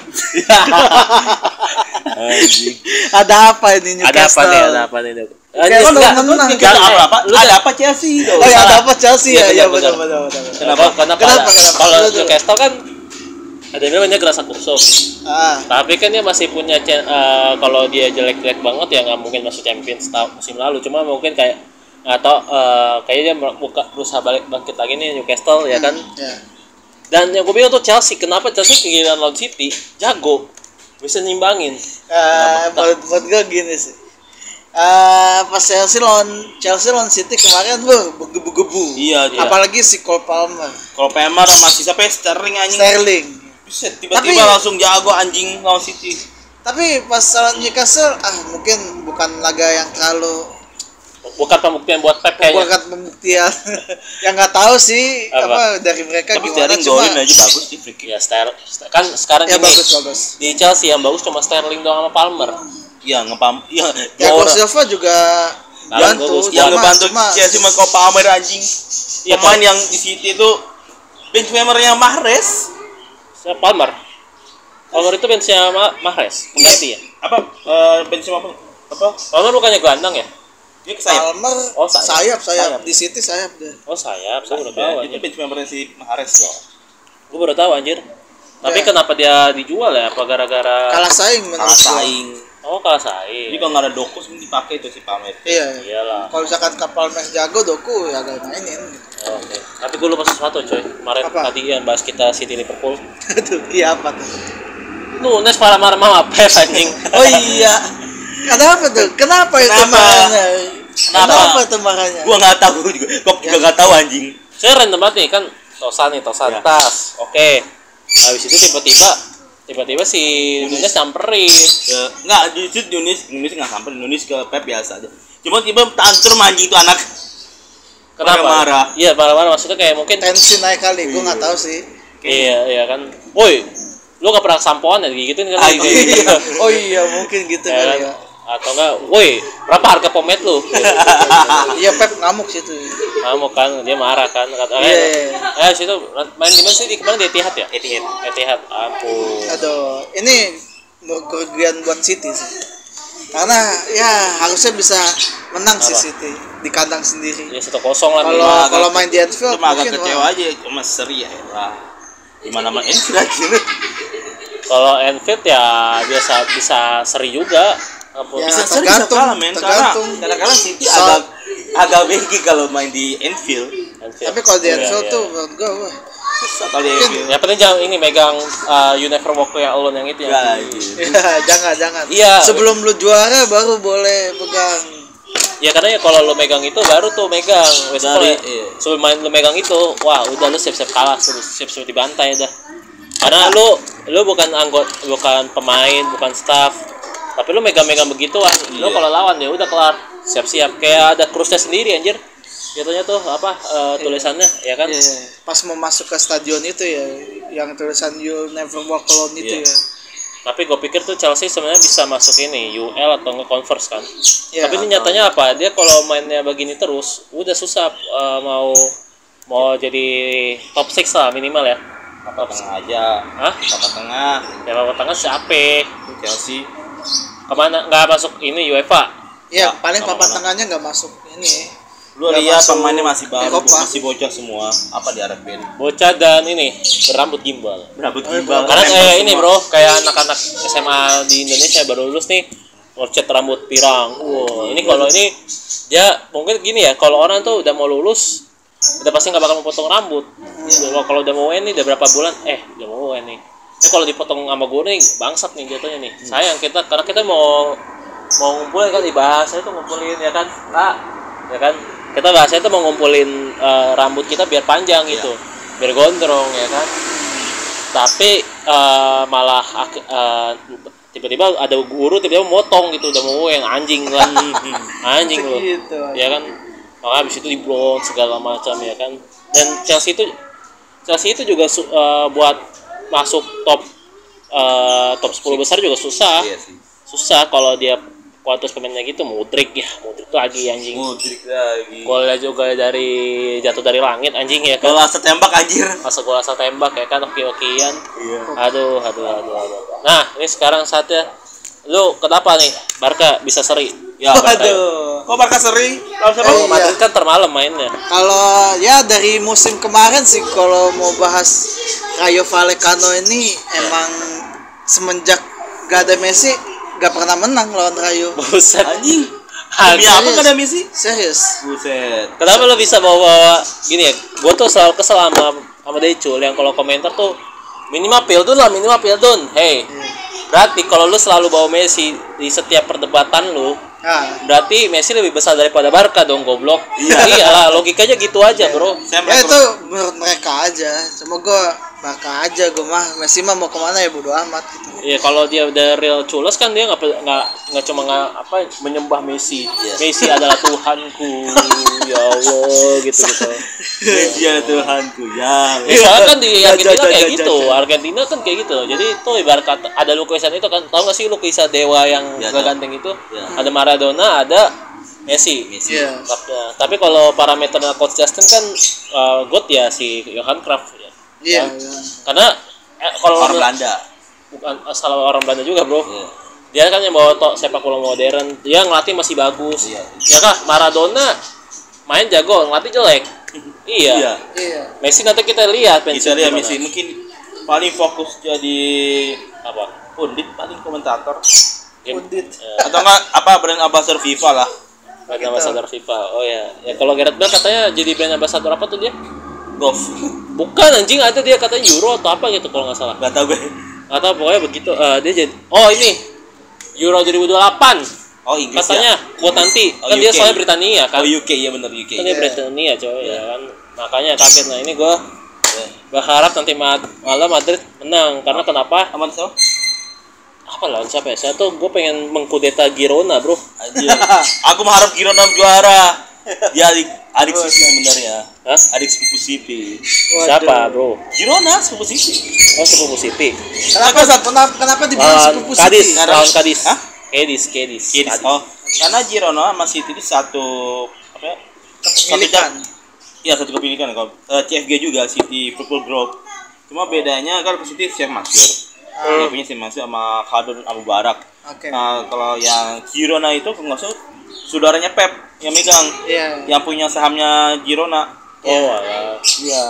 ada apa ini
Ada apa
Newcastle
nih? Ada apa nih? Enggak
apa apa
Lu
ada apa Chelsea
oh ya ada apa Chelsea
Iya,
ya iya
benar,
benar
Kenapa? Kenapa?
Kenapa?
Kalau. Newcastle kan ada yang namanya Gerasa Kurso.
ah
Tapi kan dia masih punya eh, kalau dia jelek-jelek banget ya nggak mungkin masuk Champions tahun musim lalu. Cuma mungkin kayak atau eh, kayaknya dia buka berusaha balik bangkit lagi nih Newcastle ya kan.
ya
Dan yang gue bingung tuh Chelsea, kenapa Chelsea kegiatan lawan City? Jago. Bisa nyimbangin.
Eh, menurut menurut gue gini sih. Eh, pas Chelsea lawan Chelsea lawan City kemarin bu begebu-gebu
iya dia
apalagi si Cole Palmer.
Kalau Pemar masih siapa? Sterling anjing.
Sterling.
Buset, tiba-tiba langsung jago anjing lawan City.
Tapi pas lawan Newcastle ah mungkin bukan laga yang terlalu
Bukan pembuktian buat Pep kayaknya.
bukan pembuktian yang nggak tahu sih
Apa?
apa, dari mereka
tapi
gimana
Sterling
cuma
golin aja bagus di free kick
Ya Ster- kan sekarang
ya
gini,
bagus bagus
di Chelsea yang bagus cuma Sterling doang sama Palmer.
iya ngepam iya
Thiago
orang-
Silva juga bantu
yang
cuma
Chelsea sama Copa Amer anjing
Iya,
pemain yang di City itu bench membernya Mahrez
Siapa? Palmer. Palmer itu benchnya Ma Mahrez, pengganti ya.
apa eh, bench apa apa
Palmer bukannya gelandang ya?
Dia ke sayap
Palmer
Oh, sayap.
sayap. sayap
Sayap.
di City sayap deh
Oh sayap, saya baru tahu
itu bench membernya si Mahrez loh
Gue baru tahu anjir. Tapi
Ya.
kenapa dia dijual ya? Apa gara-gara
kalah saing menurut
kalah saing
Oh kalah
jadi
saing.
kalau nggak ada Doku sebenarnya dipakai itu si Pamer
iya
Iyalah.
kalau misalkan kapal mes jago doku ya gak mainin
Oh, Oke. Tapi gue lupa sesuatu coy. Kemarin
Apa?
tadi yang bahas kita City Liverpool.
Aduh, iya apa tuh
Nunes para marah sama Pep anjing.
oh iya kenapa tuh kenapa itu
Kenapa?
marahnya
Kenapa?
kenapa itu marahnya
gua nggak tahu juga kok juga nggak tahu anjing
Saya random banget nih kan Tosan nih, Tosan
Ya.
tas. Oke. Habis itu tiba-tiba tiba-tiba si Nunes nyamperin.
ya, nggak justru Nunis Nunis nggak sampai Nunis ke Pep biasa aja cuma tiba tantrum anjing itu anak
Kenapa?
Marah-marah.
Iya, marah-marah maksudnya kayak mungkin
tensi naik kali gue nggak tahu sih
Iya, iya kan. Woi, lu gak pernah sampoan ya gitu kan
Ah,
gitu.
iya oh iya mungkin gitu
Ya kan?
kali ya
Atau enggak, woi, berapa harga pomade lu?
iya Pep ngamuk sih tuh
Kamu kan dia marah kan kata
Iya,
eh,
iya,
eh situ main di mana sih di kemarin di Etihad ya?
Etihad.
Etihad. Ampun.
aduh ini kerugian buat City sih karena ya harusnya bisa menang sih? City di kandang sendiri
Ya satu kosong lah.
kalau kalau main di Anfield
cuma agak
mungkin
kecewa
wah.
aja cuma seri ya lah gimana main Enfield aja
Kalau Enfield ya biasa bisa seri juga. Ampun.
Ya,
bisa
tergantung,
bisa kalah men karena
tergantung.
kadang-kadang City
So-
agak agak begi kalau main di Enfield
Enfield.
tapi kalau di Anfield
iya.
tuh menurut gue wah
susah kalau di. Enfield
Yang penting jangan ini megang uh, You Never Walk Away Alone yang itu ya.
Ya, jangan jangan
Iya.
sebelum lu juara baru boleh pegang
Ya karena ya kalau lu megang itu baru tuh megang. Wes
Dari-
kalau
iya.
sebelum main lu megang itu, wah udah lu siap-siap kalah, siap-siap dibantai dah. Karena lu lu bukan anggota, bukan pemain, bukan staff. Tapi lu megang-megang begituan, lu
Iya.
kalau lawan ya udah kelar. Siap-siap kayak ada krusnya sendiri anjir. Jatuhnya tuh apa eh, tulisannya ya kan?
Iya, pas mau masuk ke stadion itu ya yang tulisan you never walk alone itu
Iya.
ya
Tapi gue pikir tuh Chelsea sebenarnya bisa masuk ini UL atau nge-converse kan.
Iya,
Tapi ini nyatanya apa? Dia kalau mainnya begini terus, udah susah eh, mau mau jadi top 6 lah minimal ya.
apa tengah aja
Hah?
apa tengah
Ya papan tengah siapa?
Chelsea
Ke mana? Nggak masuk ini UEFA.
ya
Ya,
paling papan tengahnya nggak masuk ini
lu lihat pemainnya masih baru
Eropa.
masih bocah semua apa diharapin
Bocah dan ini berambut gimbal.
berambut
Oh,
gimbal
Karena kayak ini bro, kayak anak-anak SMA di Indonesia baru lulus nih ngecat rambut pirang. Wow, ini kalau ini dia mungkin gini ya, kalau orang tuh udah mau lulus udah pasti nggak bakal memotong rambut. Kalau kalau udah mau UN nih udah berapa bulan, eh udah mau UN nih. Ini kalau dipotong sama gue nih bangsat nih jatuhnya nih. Sayang kita karena kita mau mau ngumpulin kan dibahas itu ngumpulin ya kan. Nah, ya kan? Kita bahasnya itu mau ngumpulin eh, rambut kita biar panjang gitu. Biar gondrong ya kan? Tapi eh, malah eh, tiba-tiba ada guru tiba-tiba motong gitu udah mau yang anjing kan. Anjing loh.
Gitu.
ya kan? Maka habis itu di blond segala macam ya kan? Dan Chelsea itu Chelsea itu juga eh, buat masuk top eh, top 10 besar juga susah.
Iya sih.
susah kalau dia kualitas pemainnya gitu Mudrik ya. Mudrik tuh lagi anjing.
Mudrik lagi.
golnya juga dari jatuh dari langit anjing ya kan?
Gol asal tembak anjir.
masa gol asal tembak ya kan? Oke-okean.
Iya.
aduh aduh aduh aduh. Nah ini sekarang saatnya. Lu kenapa nih Barca bisa seri
Ya.
Waduh.
Kok Barca seri? Lawan siapa?
Eh, iya.
Madrid kan termalam mainnya
Kalau ya dari musim kemarin sih kalau mau bahas Rayo Vallecano ini emang semenjak gak ada Messi gak pernah menang lawan Rayo.
buset
Anjing. Demi apa gak ada Messi?
Serius.
Buset.
Kenapa lo bisa bawa-bawa gini ya? Gue tuh selalu kesel sama sama Decul yang kalau komentar tuh minimal Pildun lah, minimal Pildun. Hey, berarti kalau lu selalu bawa Messi di setiap perdebatan lu,
Nah,
berarti Messi lebih besar daripada Barca dong goblok.
Iya.
Iyalah, logikanya gitu aja, Bro.
Saya
ya itu menurut mereka aja. Cuma Barca aja gue mah Messi mah mau ke mana ya bodo amat gitu.
Iya, kalau dia udah real culas kan dia nggak nggak nggak cuma nggak apa menyembah Messi. Messi adalah Tuhanku, ya Allah gitu gitu.
Messi ya Tuhanku ya.
Iya, kan di Argentina kayak gitu. Argentina kan kayak gitu. Jadi itu ibarat kata ada lukisan itu kan tahu gak sih lukisan dewa yang
Ya,
ganteng itu?
Ya.
Ada Maradona, ada Messi.
Messi.
Iya.
Tapi- Tapi kalau parameternya coach Justin kan uh, God ya si Johan Cruyff ya.
Iya.
Ya. Karena eh, kalau
Orang Belanda.
bukan asal orang Belanda juga, Bro.
Iya.
Dia kan yang bawa tok sepak bola modern. Dia ngelatih masih bagus.
Iya.
Ya kah? Maradona main jago, ngelatih jelek. iya.
Iya.
Iya.
Messi nanti kita lihat
Kita lihat. Messi mungkin paling fokus jadi
apa?
pundit paling komentator
Pundit.
eh,
atau enggak apa brand ambassador FIFA lah
brand ambassador FIFA. Oh ya. Ya kalau Gareth Bale katanya jadi brand ambassador apa tuh dia?
Golf
Bukan anjing ada dia katanya Euro atau apa gitu kalau nggak salah.
nggak tahu gue
Atau pokoknya begitu. Eh, dia jadi Oh ini Euro 2028
oh Inggris
katanya
ya
buat nanti.
Oh,
kan dia
UK.
soalnya Britania kan.
oh UK ya bener UK
Kan dia Britania coy ya kan. Makanya kaget nah ini gua berharap nanti ma- malam Madrid menang karena kenapa?
aman so
Apa lawan siapa ya? Saya tuh gue pengen mengkudeta Girona, Bro.
Anjir. aku mengharap Girona juara dia adik adik Siti sebenarnya
Hah?
adik sepupu Siti
Siapa, Bro?
Girona sepupu Siti
Oh, sepupu City.
Kenapa kenapa, kenapa dibilang
Uh,
sepupu
Kadis,
Siti?
lawan Kadis.
Hah?
Kadis, Kadis.
Kidis. oh karena Girona sama City itu satu apa ya
Kepemilikan.
Iya satu kepemilikan kalau eh, CFG juga City Football Group. Cuma bedanya kan kalau City Chef Masyur. Dia punya Chef Masyur sama Khadun Abu Barak.
Oke.
Nah, kalau yang Girona itu kalau nggak saudaranya Pep yang megang
Iya.
yang punya sahamnya Girona.
Oh, alah.
Iya.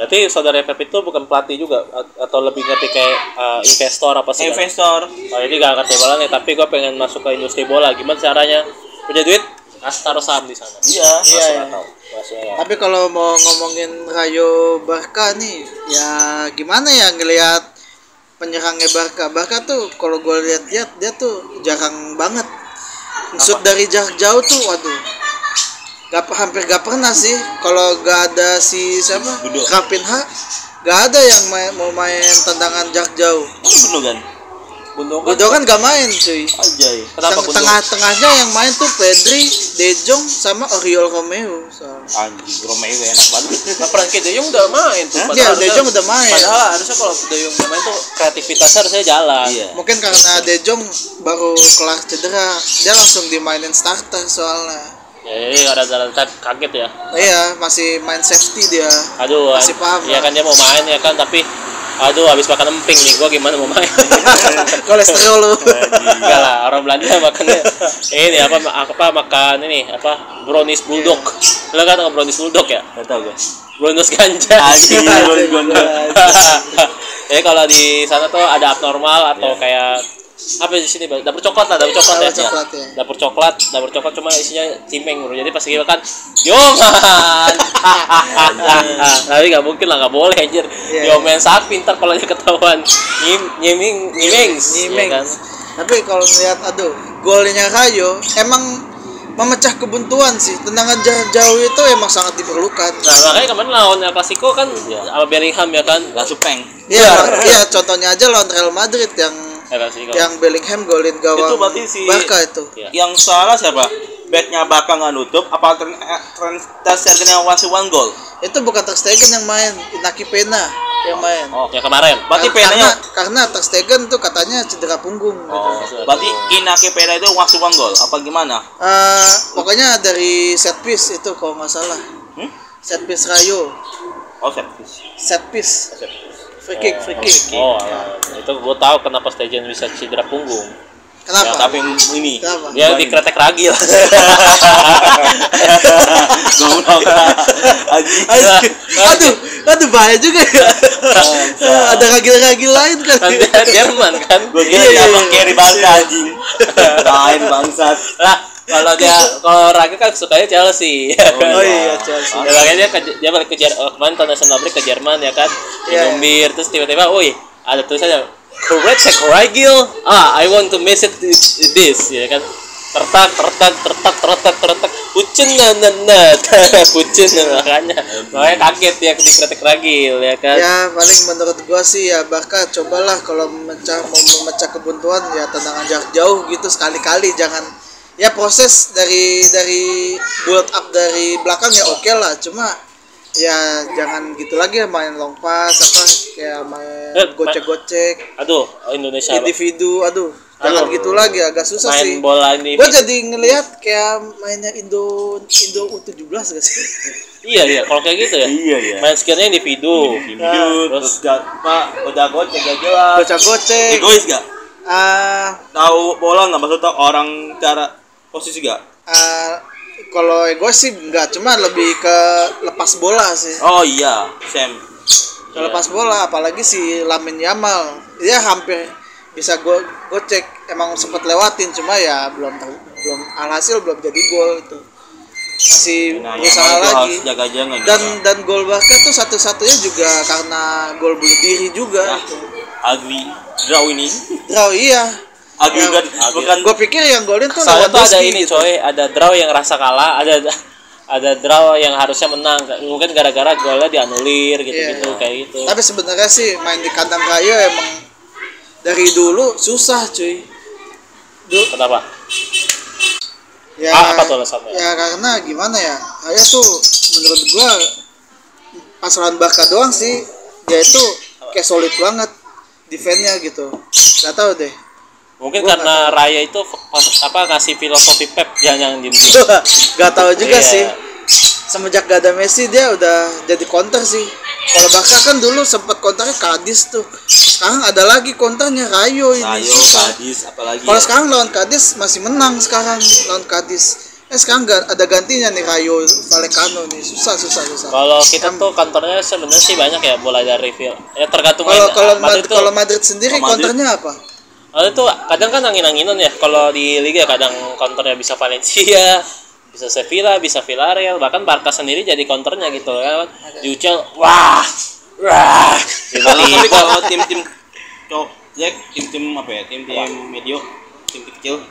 Berarti saudara Pep itu bukan pelatih juga atau lebih ngerti kayak uh, investor apa sih?
Investor.
Oh, ini gak ngerti bola nih, tapi gue pengen masuk ke industri bola. Gimana caranya? Punya duit, kasih taruh saham di sana.
Iya.
Masuk
Iya, iya.
atau masuk ya.
Tapi kalau mau ngomongin Rayo Barca nih, ya gimana ya ngelihat penyerangnya Barca. Barca tuh kalau gue lihat-lihat dia tuh jarang banget. Shoot dari jarak jauh tuh, waduh. Gak, hampir gak pernah sih kalau gak ada si siapa
Gudo.
Rapinha gak ada yang main, mau main tendangan jarak jauh
kan?
Gundogan.
Gudo kan gak main cuy
Ajay.
Kenapa
Teng-
Gundogan?
tengah-tengahnya yang main tuh Pedri, De Jong sama Oriol Romeo soalnya.
Anjing, Romeo enak banget.
Nah, Frankie De Jong udah main tuh.
Iya,
Padahal
De
harusnya-
Jong udah main.
Padahal harusnya kalau De Jong udah main tuh kreativitasnya harusnya jalan.
Iya.
Mungkin karena De Jong baru kelar cedera, dia langsung dimainin starter soalnya.
Ya, jadi ada ada kaget ya.
Iya, masih main safety dia.
Aduh,
Masih paham
ya
lah.
kan dia mau main ya kan, tapi aduh habis makan emping nih, gua gimana mau main?
Kolesterol lu.
Enggak lah, orang Belanda makannya ini apa apa makan ini apa brownies bulldog. Lo kan tahu brownies bulldog ya?
Gak tau gue.
Brownies ganja.
Anjing, Brownies ganja.
Jadi kalau di sana tuh ada abnormal atau kayak apa di sini Bang? dapur coklat lah dapur coklat
Dapur
ya.
coklat, ya.
dapur coklat dapur coklat cuma isinya cimeng bro. Jadi pas lagi makan yoman tapi nggak mungkin lah nggak boleh anjir.
Iya,
yomen saat pintar kalau dia ketahuan. Nyim nyiming nyimeng
Nyimeng.
kan?
Tapi kalau ngeliat aduh, golnya Rayo emang memecah kebuntuan sih. Tendangan jarak jauh itu emang sangat diperlukan.
Nah, makanya kemarin lawan El Clasico kan sama Bellingham ya kan.
langsung peng
Iya, iya contohnya aja lawan Real Madrid yang
Clasico.
yang Bellingham golin gawang
Itu berarti si-
Barca itu.
Iya.
yang salah siapa backnya bakal nggak nutup apa tren tren Ter yang wasih one goal
Itu bukan Ter Stegen yang main, Inaki Pena yang main.
Oh, yang kemarin.
berarti
karena
penanya
karena Ter Stegen tuh katanya cedera punggung.
oh
gitu.
berarti Inaki Pena itu wasih one goal apa gimana
Eh, pokoknya dari set piece itu kalau nggak salah.
hmm?
Set piece Rayo,
oh service
set piece, free kick, free kick.
Oh, alah. itu gue tahu kenapa Stegen bisa cedera punggung.
Kenapa?
Ya, tapi yang ini
Kenapa?
Dia dikretek ragil.
Goblok. Anjing.
Aduh, aduh, aduh bahaya juga ya. Ada ragil-ragil lain
kan
kali.
dia Jerman kan.
Gue kira
Iya,
dia
iya,
abang
iya.
carry bangsa anjing. Lain bangsat.
Lah, kalau dia kalau ragil kan sukanya Chelsea. ya kan?
Oh iya, Chelsea.
Ya, makanya dia, ke, dia balik ke Jerman, oh, kemarin tahun national break ke Jerman ya kan.
Iya,
Minum bir terus tiba-tiba, woi, ada tulisannya correct ragil. Ah, I want to message this ya kan. Tertak, tertak, tertak, tertak, tertak. Pucen na na na. Pucen makanya. Makanya kaget dia dikritik ragil ya kan.
Ya paling menurut gua sih ya Barca cobalah kalau memecah mau memecah kebuntuan ya tendangan jarak jauh gitu sekali-kali jangan ya proses dari dari build up dari belakang ya oke lah cuma ya jangan gitu lagi ya main long pass apa kayak main
Eh,
gocek-gocek
Aduh, Indonesia
individu aduh jangan
Aduh.
gitu lagi agak susah
main
sih
bola ini.
gua jadi ngelihat kayak mainnya Indo Indo U17 gak sih
Iya, iya, kalau kayak gitu ya.
Iya ya.
Main skillnya individu.
Individu terus gak, Pak udah gocek gak jelas.
gocek-gocek
Egois gak?
ah
Tahu bola nggak maksud tahu orang cara posisi gak?
Eh, kalau ego sih enggak, cuma lebih ke lepas bola sih.
Oh iya, Sam.
Ke lepas bola, apalagi si Lamin Yamal, dia hampir bisa go gocek, emang sempat lewatin, cuma ya belum ter- belum alhasil belum jadi gol itu. Masih
Nah,
berusaha
tuh
lagi.
jaga-jaga gitu.
Dan dan gol Barca tuh satu-satunya juga karena gol bunuh diri juga.
Ah. Agri draw ini.
Draw iya.
Agri
Yang-
bukan
Gue pikir yang golin tuh
Soalnya tuh ada ini coy, ada draw yang rasa kalah, ada ada draw yang harusnya menang. Mungkin gara-gara golnya dianulir gitu-gitu
Iya.
kayak gitu.
Tapi sebenarnya sih main di kandang Rayo emang dari dulu susah cuy. Dulu,
Kenapa?
ya,
Ah, apa tuh alasannya?
Ya karena gimana ya? Rayo tuh menurut gua pas lawan Barca doang sih dia itu kayak solid banget defense-nya gitu. Gak tau deh.
Mungkin
Gua
karena Raya itu apa ngasih filosofi Pep yang yang di
Gak tau juga
Iya.
sih. Semenjak gak ada Messi dia udah jadi counter sih. Kalau Barca kan dulu sempat counternya Kadis tuh. Sekarang ada lagi counternya Rayo ini.
Rayo,
susah.
Kadis, apalagi.
Kalau
ya.
sekarang lawan Kadis masih menang sekarang lawan Kadis. Eh sekarang gak ada gantinya nih Rayo Vallecano nih. Susah susah susah.
Kalau kita tuh kantornya sebenarnya sih banyak ya mulai dari fil. Ya tergantung
Kalau kalau
Madrid
Madrid,
tuh-
kalau Madrid sendiri
Kalau Madrid-
counternya apa?
Oh, itu kadang kan angin-anginan ya. Kalau di liga kadang counternya bisa Valencia, bisa Sevilla, bisa Villarreal, bahkan Barca sendiri jadi counternya gitu kan. Diucel, wah, wah.
Kalau tapi kalau tim-tim cowok Jack, tim-tim apa ya? Tim-tim medio, tim kecil,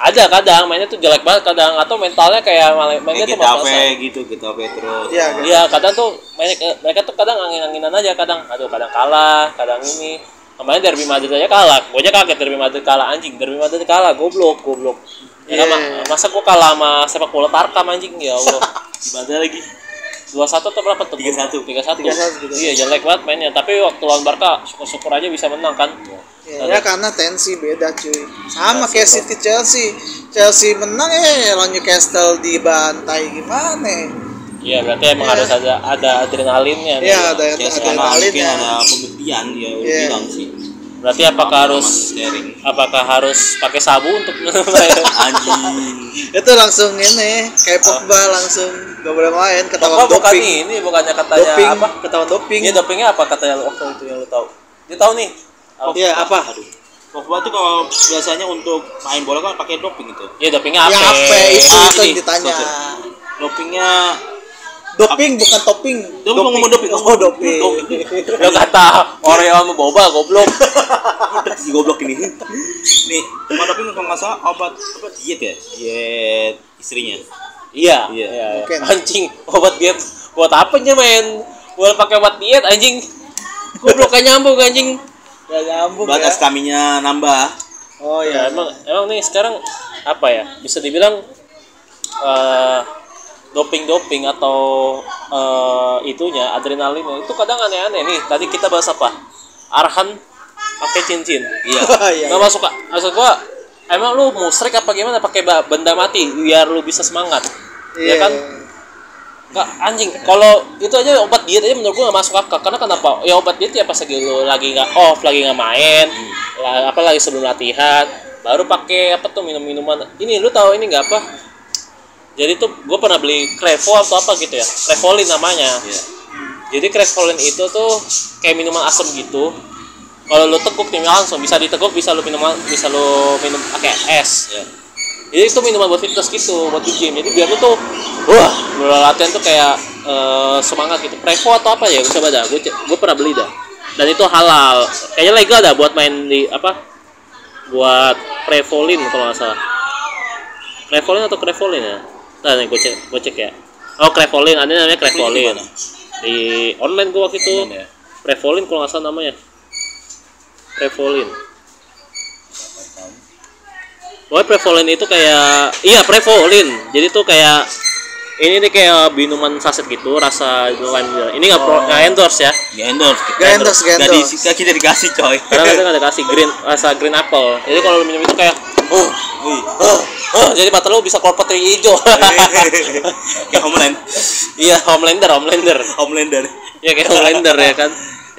Ada kadang mainnya tuh jelek banget kadang atau mentalnya kayak mainnya
kayak
tuh
Getafe
pas-pasan.
gitu, Getafe terus.
Iya,
Iya, kadang tuh mereka, mereka tuh kadang angin-anginan aja kadang. Aduh, kadang kalah, kadang ini. Kemarin derby Madrid aja kalah. Gue aja kaget derby Madrid kalah anjing. Derby Madrid kalah, goblok, goblok. Ya, kan,
Iya.
ma- masa gue kalah sama sepak bola Tarkam anjing ya Allah.
Gimana lagi?
dua satu atau berapa tuh?
3-1.
Tiga satu.
3-1.
Iya jelek banget mainnya. Tapi waktu lawan Barca syukur-syukur aja bisa menang kan.
Ya, ya karena tensi beda cuy. Sama kayak City Chelsea. Chelsea menang eh lawan Newcastle dibantai gimana?
Iya berarti emang
Iya.
harus ada ada adrenalinnya.
Iya ada
Ya,
ada
karena mungkin
adrenalinnya.
ada pembuktian dia udah
Iya.
bilang sih.
Berarti apakah harus
sharing
apakah harus pakai sabu untuk
anjing
Itu langsung ini kayak Pogba langsung gak boleh main
Pogba
ketahuan
bukan
doping.
ini bukannya katanya
Doping
apa?
ketahuan doping.
Ini dopingnya apa katanya waktu itu yang lu tahu? Dia tahu nih.
Iya apa?
Pogba tuh kalau biasanya untuk main bola kan pakai doping itu
Iya dopingnya apa?
Ya apa itu
Ah,
itu
ini.
yang ditanya.
dopingnya
Doping bukan topping.
Dia mau ngomong doping.
Oh doping.
Doping.
Lu kata Oreo sama boba goblok.
si goblok ini nih sama doping kalau nggak salah obat apa diet ya diet istrinya
Iya.
Iya.
iya.
Mungkin.
Anjing, obat diet buat apa aja main? Buat pakai obat diet anjing. Goblok kayak nyambung anjing.
Gak nyambung
buat
ya.
skaminya nambah
Oh
Ya,
iya.
emang emang nih sekarang apa ya? Bisa dibilang eh doping-doping atau eh itunya adrenalin itu kadang aneh-aneh nih. Tadi kita bahas apa? Arhan pakai cincin.
iya
Iya.
Nggak masuk Kak. maksud gua emang lu musrik apa gimana pakai benda mati biar lu bisa semangat.
Iya
Ya kan? Kak, anjing, kalau itu aja obat diet aja menurut gua gak masuk akal. Karena kenapa? Ya obat diet ya pas lagi lu lagi nggak off, lagi nggak main, lah, apa lagi sebelum latihan, baru pakai apa tuh minum-minuman. Ini lu tahu ini nggak apa? Jadi tuh gue pernah beli Crevo atau apa gitu ya, Crevolin namanya.
Iya.
Jadi Crevolin itu tuh kayak minuman asam gitu. Kalau lu teguk nih langsung bisa diteguk, bisa lu minum bisa lu minum pakai es.
Iya.
Jadi itu minuman buat fitness gitu, buat di gym. Jadi biar lu tuh, wah, lu latihan tuh kayak eh, semangat gitu. Prevo atau apa ya? Gue coba dah. Gue gue pernah beli dah. Dan itu halal. Kayaknya legal dah buat main di apa? Buat Prevolin kalau nggak salah. Prevolin atau Crevolin ya? Nah, nih gue cek, gue cek ya. Oh, Crevolin, ada namanya Crevolin.
Di
online gue waktu itu.
Ya?
Prevolin kalau nggak salah namanya. Prevolin. Pokoknya Prevolin itu kayak iya Prevolin. Jadi tuh kayak ini nih kayak minuman saset gitu rasa lime. Ini nggak pro nggak endorse ya.
Gak endorse
Gak endorse, gak
Gak
endorse.
di- gak kita dikasih coy
Karena kadang ada kasih green rasa green apple. Jadi kalau lu minum itu kayak oh,
Wih.
oh, oh, jadi mata lu bisa keluar putri hijau.
Kayak Homeland
iya, Homelander, Homelander.
Homelander
Ya kayak Homelander ya kan.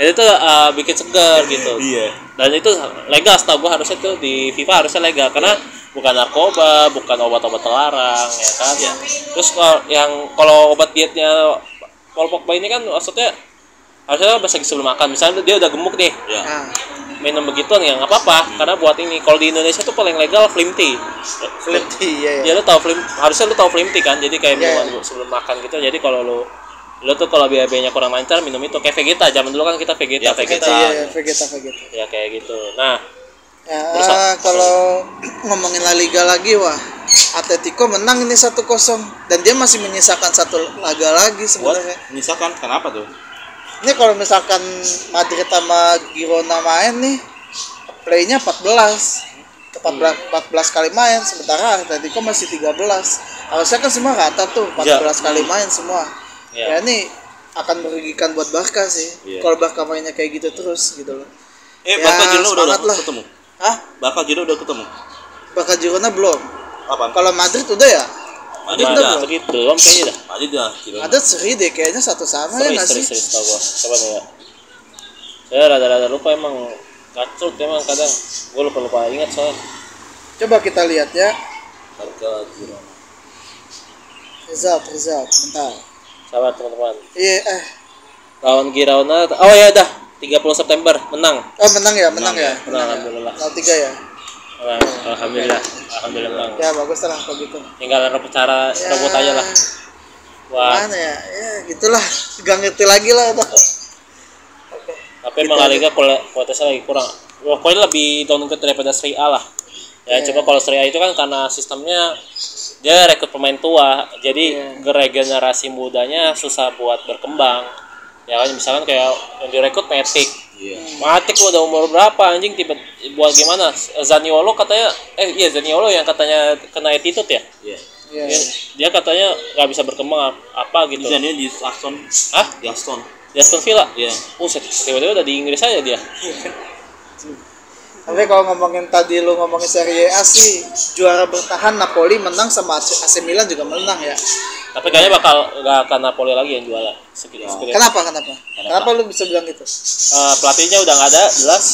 Jadi itu uh, bikin segar gitu.
Iya.
Dan itu legal setahu gua harusnya tuh di FIFA harusnya legal karena bukan narkoba bukan obat-obat terlarang ya kan? Terus kalau yang kalau obat dietnya Paul Pogba ini kan maksudnya harusnya pas lagi sebelum makan. Misalnya dia udah gemuk nih.
Ya
Nah,
minum begituan ya nggak apa-apa. Karena buat ini kalau di Indonesia tuh paling legal flim tea.
Flip tea, iya
ya
ya.
lu tahu flim harusnya lu tahu flim tea kan? Jadi kayak
Iya.
minuman sebelum makan gitu. Jadi kalau lu lu tuh kalau biaya-biayanya kurang lancar minum itu. Kayak Vegeta zaman dulu kan kita Vegeta
Ya,
Vegeta,
Iya, iya, Vegeta, Vegeta.
ya kayak gitu. Nah
Ya,
Terus
ah, kalau ngomongin La Liga lagi, wah, Atletico menang ini 1-0 dan dia masih menyisakan satu laga lagi sebenarnya.
Misalkan kenapa tuh?
Ini kalau misalkan Madrid sama Girona main nih, playnya 14. 14, 14 kali main sementara Atletico masih 13 harusnya kan semua rata tuh 14
Iya.
kali main semua
Ya.
ya ini akan merugikan buat Barca sih.
Iya.
kalau Barca mainnya kayak gitu terus gitu loh.
Eh
Ya,
Barca Girona udah, udah ketemu?
Hah?
Barca Girona udah ketemu?
Barca Girona belum.
Apa?
kalau Madrid udah ya?
Madrid
udah belum?
Madrid belum kayaknya dah.
Madrid udah Girona.
Madrid seri deh kayaknya satu sama ya
seri
nggak
seri
sih?
seri tau gua. Coba nih ya. Saya rada-rada lupa emang. Kacrut emang kadang. Gua lupa lupa ingat soalnya.
Coba kita lihat ya.
Barca Girona.
Result result bentar
sahabat teman-teman.
Iya eh.
Lawan Girona oh ya dah 30 September menang.
Oh menang ya menang, ya?
menang alhamdulillah.
03 ya?
Menang. alhamdulillah alhamdulillah menang
ya bagus lah kalau gitu.
Tinggal rebut cara rebut aja lah. Wah.
Mana ya? Ya gitulah. Gak ngerti lagi lah tuh
tapi emang La Liga kual- kualitasnya lagi kurang. Pokoknya lebih downgrade daripada Serie A lah ya
Iya.
coba kalau Serie A itu kan karena sistemnya dia rekrut pemain tua. Jadi
Iya.
regenerasi mudanya susah buat berkembang. Ya kan misalkan kayak yang direkrut Matic.
Iya.
Matic lu udah umur berapa anjing? Tiba buat gimana? Zaniolo katanya eh iya Zaniolo yang katanya kena attitude ya?
Iya.
Ya
dia, dia katanya nggak bisa berkembang ap- apa gitu.
Dia di Aston.
Ah
Di Aston.
Di Aston Villa?
Iya.
Buset, tiba-tiba udah di Inggris aja dia
tapi kalau ngomongin tadi lu ngomongin Serie A sih juara bertahan Napoli menang sama AC Milan juga menang ya
Tapi kayaknya bakal nggak akan Napoli lagi yang juara. Sekitar, sekitar.
kenapa kenapa kenapa lu bisa bilang gitu
Eh, pelatihnya udah nggak ada, jelas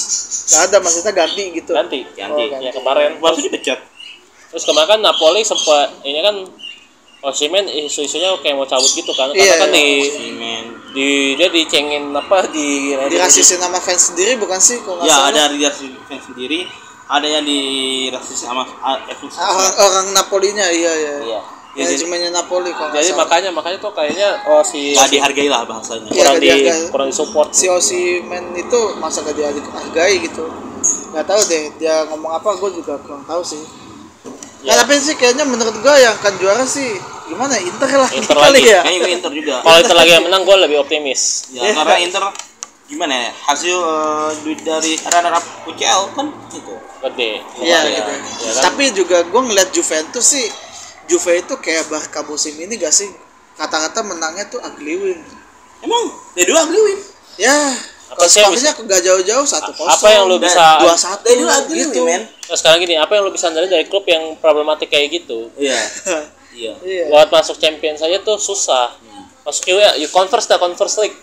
gak ada maksudnya ganti gitu
ganti.
Ganti.
Oh, ganti.
Ya kemarin.
Baru
Terus,
dipecat
terus kemarin kan Napoli sempat ini kan Osimhen isu-isunya kayak mau cabut gitu kan. Karena
Iya,
kan di,
Simen
di dia dicengin apa di
dirasisin nama fans sendiri bukan sih kalau nggak
Ya ada di fans sendiri Ada yang dirasis sama ah, Evans
Ah, orang, orang Napolinya iya iya.
Iya.
Ya, jadi-
manajemennya Napoli kalau nggak
Jadi
salah.
makanya makanya tuh kayaknya oh si
Gak dihargai lah bahasanya.
Iya,
kurang
nggak
di
dihargai.
kurang disupport.
si Osimhen itu masa gak dihargai gitu. Nggak tahu deh dia ngomong apa gue juga kurang tahu sih Nah, tapi sih kayaknya menurut gua yang akan juara sih gimana ya? Inter lah
Inter
kali
lagi.
ya.
Kayaknya gue Inter juga.
Kalau itu lagi yang menang gue lebih optimis.
Ya, karena Inter gimana ya? Hasil eh, duit dari runner up UCL kan itu.
Gede.
Iya
lumayan.
gitu.
Ya kan?
Tapi juga gua ngeliat Juventus sih Juve itu kayak Barca musim ini gak sih kata-kata menangnya tuh ugly win.
Emang dari dua ugly win.
Ya,
Apa
kalau skornya gak jauh-jauh satu kosong.
apa yang lu bisa-
dua satu
Dari dua ugly
gitu.
win, men.
Nah, sekarang gini, apa yang lo bisa dari dari klub yang problematik kayak gitu?
Iya. Iya.
Iya.
Buat masuk champion saja tuh susah. Masuk ya, you converse dah converse league.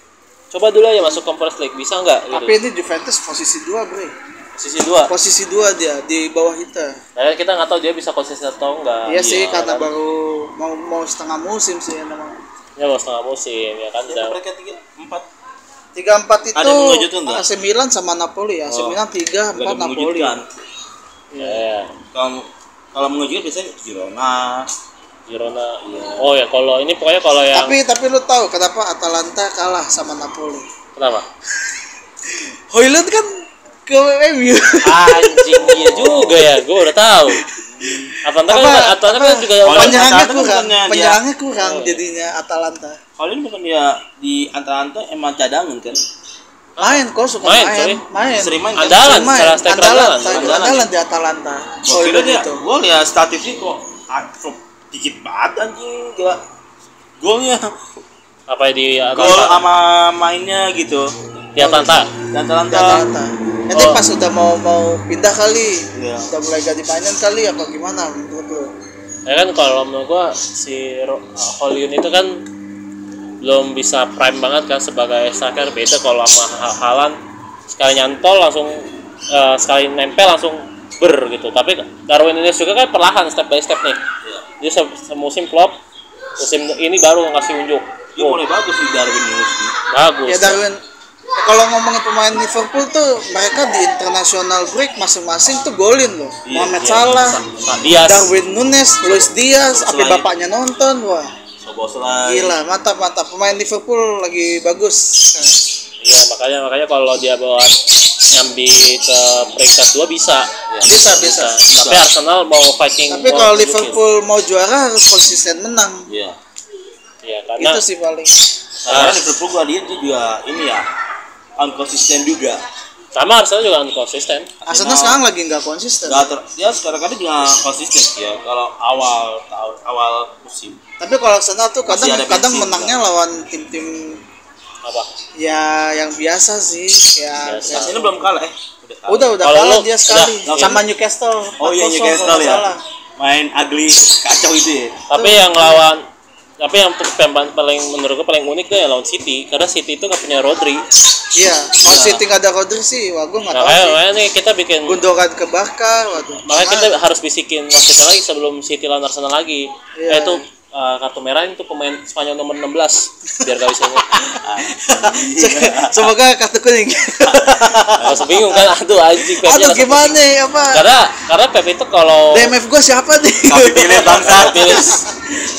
Coba dulu aja masuk conference league, bisa nggak? Gitu.
Tapi ini Juventus posisi dua bre.
Posisi dua.
Posisi dua dia di bawah kita.
Nah, kita nggak tahu dia bisa konsisten atau enggak.
Iya sih
kan?
karena baru mau mau setengah musim sih emang.
Ya mau setengah musim ya kan.
Ya,
udah.
mereka tiga empat.
Tiga empat itu? AC Milan sama Napoli. AC
Oh.
Milan tiga empat Napoli.
Mengejutkan.
Ya, ya.
Kalau kalau mengejutkan biasanya Girona.
Girona. Oh ya, kalau ini pokoknya kalau yang
Tapi tapi lu tahu kenapa Atalanta kalah sama Napoli?
kenapa?
Hoyland kan ke MU.
Anjing iya juga ya, gue udah tahu. Atalanta kan
Apa-
Atalanta
apa-
kan juga
Kalau
penyerangnya
kan
kurang, penyerangnya kurang
Oh, iya.
jadinya Atalanta.
Kalau ini bukan dia di Atalanta emang cadangan kan?
Main kok suka
Main,
main, main.
Sering main kan?
Andalan
Sering main.
striker
andalan,
andalan.
Andalan.
andalan di Atalanta.
Gua kira
Hoyland
dia,
itu.
gua lihat statistik kok aktif dikit banget anjing gila. Golnya,
apa di
gol
Atalanta?
sama mainnya gitu.
Di Atalanta.
Di
Atalanta.
Atalanta. Nanti
Oh.
pas udah mau mau pindah kali,
Iya.
udah mulai ganti mainan kali atau gimana menurut lu?
Ya kan kalau menurut gua si Hollywood itu kan belum bisa prime banget kan sebagai striker. Beda kalau sama Ha- Haaland sekali nyantol langsung eh, sekali nempel langsung ber gitu. Tapi Darwin Nunes juga kan perlahan step by step nih.
Iya.
dia se- semusim flop musim ini baru ngasih unjuk.
Dia
Oh,
mulai bagus sih Darwin Nunes
bagus.
Ya Darwin ya kalau ngomongin pemain Liverpool tuh mereka di international break masing-masing tuh golin loh.
Iya,
Mohamed
iya,
Salah,
Diaz.
Darwin Nunes, Luis Diaz, apa bapaknya nonton, wah Gila mantap mantap pemain Liverpool lagi bagus.
iya makanya makanya kalau dia buat nyambi ke peringkat dua bisa
Bisa bisa.
tapi Arsenal mau fighting
Tapi
mau
kalau. Liverpool mau juara harus konsisten menang.
Iya.
Iya karena
Itu sih paling.
Karena Liverpool gua lihat dia juga ini ya konsisten juga.
Sama Arsenal juga konsisten.
Arsenal sekarang lagi nggak konsisten.
Gak ter, dia sekarang kadang juga konsisten ya kalau awal tahun awal musim.
Tapi kalau Arsenal tuh kadang kadang
bensin,
menangnya lawan tim-tim
Apa?
ya yang biasa sih ya
Biasa.
Ini belum kalah eh. Udah kalah.
udah udah
Kalau
kalah dia sekali
udah,
sama Newcastle
Oh iya
4-0
Newcastle
nggak
ya.
salah.
Main ugly kacau itu ya.
Tapi yang lawan tapi yang paling menurut gue paling unik tuh yang lawan City karena City itu nggak punya Rodri.
iya kalau City nggak ada Rodri sih wah gue nggak
Nah,
tahu
makanya nih kita bikin
Gundogan ke Barca waduh
makanya kita harus bisikin wasitnya lagi sebelum City lawan Arsenal lagi.
Iya.
Eh, itu uh, kartu merah itu pemain Spanyol nomor 16 biar gak bisa
semoga kartu kuning
Langsung bingung kan aduh anjing
aduh gimana ya apa
Karena karena Pep itu kalau
DMF gue siapa nih
Kapitilnya bangsa.
Pilih-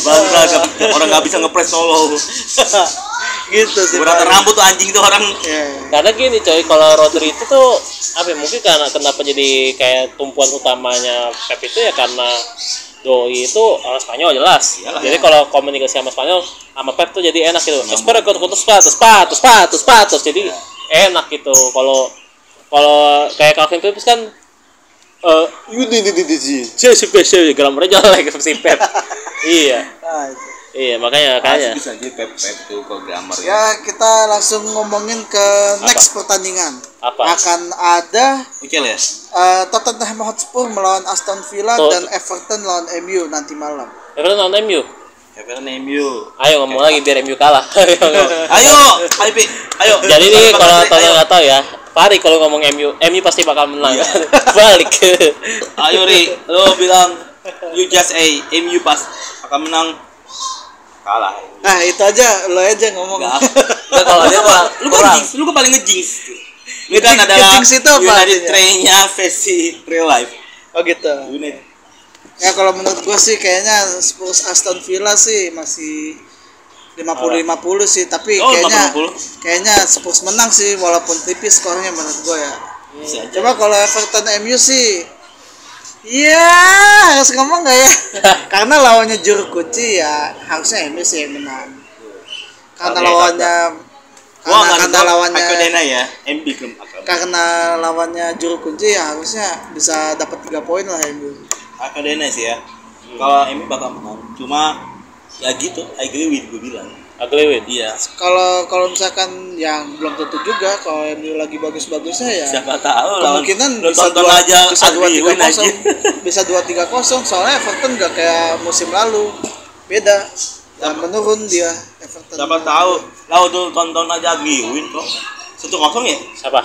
Bangsa orang nggak bisa ngepres solo.
gitu sih
Berata
Pak.
rambut tuh anjing tuh orang.
Iya.
karena gini coy kalau Rodri itu tuh apa ya, mungkin karena kenapa jadi kayak tumpuan utamanya Pep itu ya karena Doi itu orang Spanyol jelas
Iyalah,
jadi
ya.
kalau komunikasi sama Spanyol sama Pep tuh jadi enak gitu espera ikut ikut sepatu sepatu sepatu sepatu jadi enak gitu kalau kalau kayak Calvin Phillips kan eh ini ini ini ini grammarnya jelek si Pep iya
Nah, itu.
Iya makanya makanya
Masih bisa aja pep pep tuh kalau grammar ya.
ya kita langsung ngomongin ke next pertandingan
Apa?
akan ada
Oke lah ya.
eh, Tottenham Hotspur melawan Aston Villa
Tuh.
dan Everton lawan MU nanti malam
Everton lawan MU
Everton MU.
ayo ngomong lagi biar MU kalah Ayo, ngomong.
Ayo.
Jadi nih kalau
ayo.
nggak tahu ya, Pari kalau ngomong MU, MU pasti bakal menang.
Iya.
Balik.
Ayo Ri, lo bilang you just a MU pas akan menang kalah.
nah itu aja lo aja ngomong
Enggak. Enggak kalau dia mah lu kan jinx, lu kan paling ngejinx. Lu kan adalah
ngejinx itu apa
United trainnya versi real life.
oh gitu
United.
ya kalau menurut gue sih kayaknya Spurs Aston Villa sih masih 50-50 sih tapi
Oh,
kayaknya
50-50.
kayaknya Spurs menang sih walaupun tipis skornya menurut gue ya
Bisa
coba kalau Everton MU sih Iya, harus ngomong nggak ya? Karena lawannya juru kunci ya harusnya sih yang menang. Karena lawannya
Wah,
karena, karena lawannya
Akadena ya. MB belum
karena lawannya juru kunci ya harusnya bisa dapat tiga poin lah MU.
Akadena sih ya. Kalau MB bakal menang. Cuma ya gitu, I agree with gue bilang.
Ugly win.
Iya.
Kalau kalau misalkan yang belum tentu juga kalau MU lagi bagus-bagusnya ya
Siapa tahu lawan-
kemungkinan bisa dua,
aja
bisa dua tiga kosong bisa dua tiga kosong soalnya Everton gak kayak musim lalu beda dan menurun dia Everton
Siapa tahu lawan tuh tonton aja Ugly win kok. Satu kosong ya
Siapa?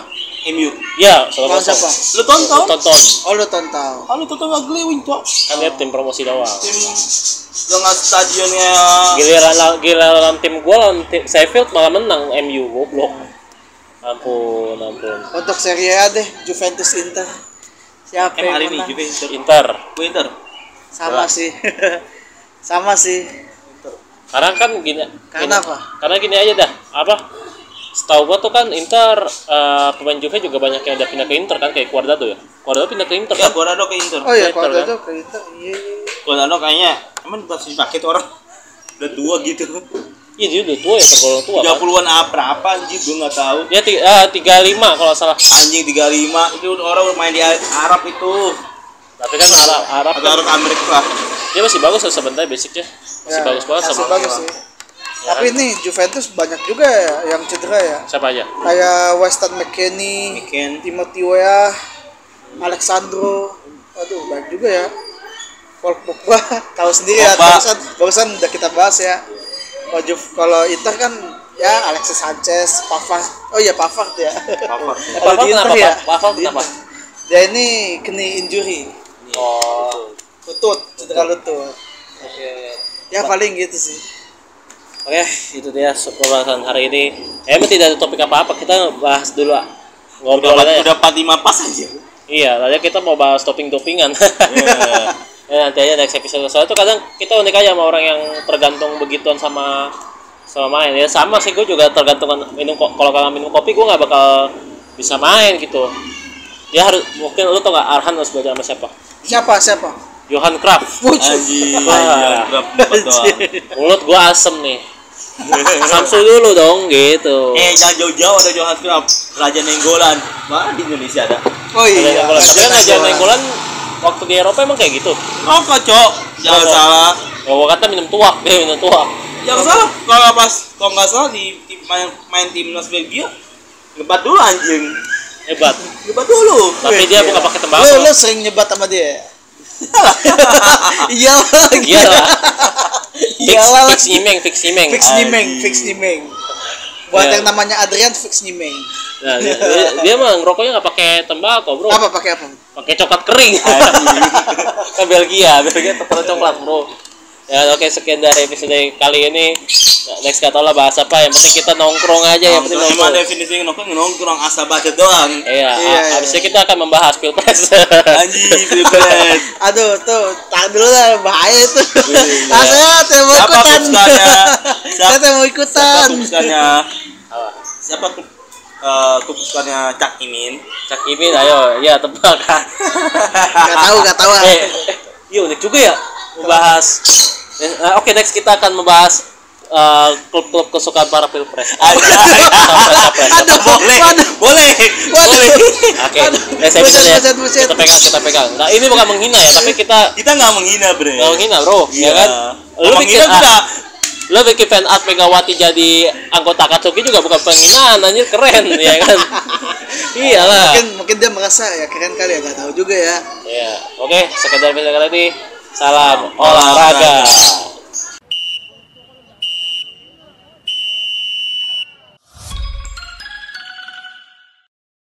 MU.
Iya, salah
Lawan siapa?
Lu tonton?
Tonton.
oh lu tonton
Kalau tonton Ugly win kok.
Kan dia tim promosi doang.
Tim dengan stadionnya
Giliran la- giliran tim gua lawan tim Sheffield malah menang MU goblok. Ampun, ampun.
untuk Serie A deh Juventus Inter siapa yang
hari ini? Juventus.
Inter.
Gue Inter.
sama sih sama sih
Karena kan gini.
Karena
gini-
apa?
Karena gini aja dah. Apa? Setahu gua tuh kan Inter eh, pemain Juve juga banyak yang udah pindah ke Inter kan kayak Cuadrado ya. Cuadrado pindah ke Inter
Ya,
kan.
Guardado ke Inter.
oh ya
Inter,
kalau
kan?
ke Inter iya iya.
Guardado kayaknya emang masih dipakai tuh orang. Udah tua gitu.
Iya dia udah tua ya tergolong tua kan.
30-an apa berapa anjir gue nggak tahu.
Ya ti- eh, 35 kalau salah.
Anjing 35 itu orang udah main di Arab itu.
Tapi kan Arab Arab
Atau
kan
Arab Amerika lah.
dia masih bagus lah sebenarnya basicnya. Masih
Ya,
bagus banget
masih
sama
bagus sih
Ya
tapi
kan?
ini Juventus banyak juga ya yang cedera ya
siapa aja?
kayak Weston McKennie
Weekend.
Timothy Weah Alexandro aduh banyak juga ya Paul Pogba tahu sendiri ya
Pogba.
barusan barusan udah kita bahas ya kalau Juve- kalau Inter kan ya Alexis Sanchez Pavard oh iya Pavard ya
Pavard.
Eh,
Kalau
Pavard kenapa,
ya?
Pavard kenapa?
Dia ini kena injury
Oh.
lutut cedera lutut ya paling gitu sih
Oke, itu dia pembahasan hari ini. Eh, Emang tidak ada topik apa-apa, kita bahas dulu ah. ngobrol
Udah,
aja.
udah 45 pas aja.
Iya, tadi kita mau bahas topping-toppingan.
Iya.
ya, nanti aja next episode. Soalnya tuh kadang kita unik aja sama orang yang tergantung begituan sama sama main. Ya sama sih gue juga tergantung minum ko- kalau kagak minum kopi gue nggak bakal bisa main gitu. Dia harus mungkin lu tau gak Arhan harus belajar sama siapa?
siapa siapa
Johan. Wah.
Berapa dapat doang.
Mulut gua asem nih. Samsu dulu dong gitu.
Eh, jangan jauh-jauh ada Johan Cruyff, Raja Nenggolan. Mana di Indonesia ada?
oh iya
nenggolan. Tapi kan aja nenggolan waktu di Eropa emang kayak gitu.
Oh, kocok. Jangan
Kocok.
salah.
Gua kata minum tuak, dia minum tuak.
Jangan salah. Kalau pas kalau nggak salah di tim main, main timnas Belgia, ngebat dulu anjing.
Hebat.
Ngebat dulu.
Tapi dia bukan pakai
lu
tembakau.
lu sering nyebat sama dia iya lagi
Iya lah. Fix,
Iyalah
fix
lagi.
nyimeng, fix nyimeng.
fix
Anjing.
nyimeng fix nyimeng buat
Ya.
yang namanya Adrian fix nyimeng
Nah, dia, dia, dia mah ngerokoknya nggak pakai tembakau, bro.
apa pakai apa
Pakai coklat kering. Ke Belgia, Belgia terkenal coklat, bro. Ya oke sekian dari episode kali ini. Nah, next kata lah bahas apa? Yang penting kita nongkrong aja, yang penting
Emang
nongkrong.
definisi nongkrong nongkrong asal bacot doang.
Iya,
Iya, iya.
abis itu kita akan membahas pilpres.
Anjing, pilpres.
aduh tuh tahan dulu lah bahaya itu ah saya saya mau
Siapa
ikutan
kupskannya?
saya saya mau
Siapa
ikutan?
Siapa kup, eh, kupskannya Cak Imin?
Cak Imin, ayo, ya tebak.
nggak tahu nggak tahu ah.
eh, eh, iya unik juga ya membahas. Eh, Oke, next kita akan membahas eh, klub-klub kesukaan para pilpres. Capres-capres.
Aduh,
boleh, boleh, boleh.
Oke,
Aduh,
next episode ya. Kita pegang, kita pegang. Nah, ini bukan menghina ya, tapi kita
Kita nggak menghina, Bre.
nggak menghina, bro.
Iya.
Ya kan? Lu bikin,
juga.
lu bikin fan art Megawati jadi anggota Katsuki juga bukan penghinaan, anjir keren, ya kan? Iyalah.
mungkin mungkin dia merasa ya keren kali ya nggak tahu juga ya
Ya, oke, sekedar video kali ini. Salam olahraga.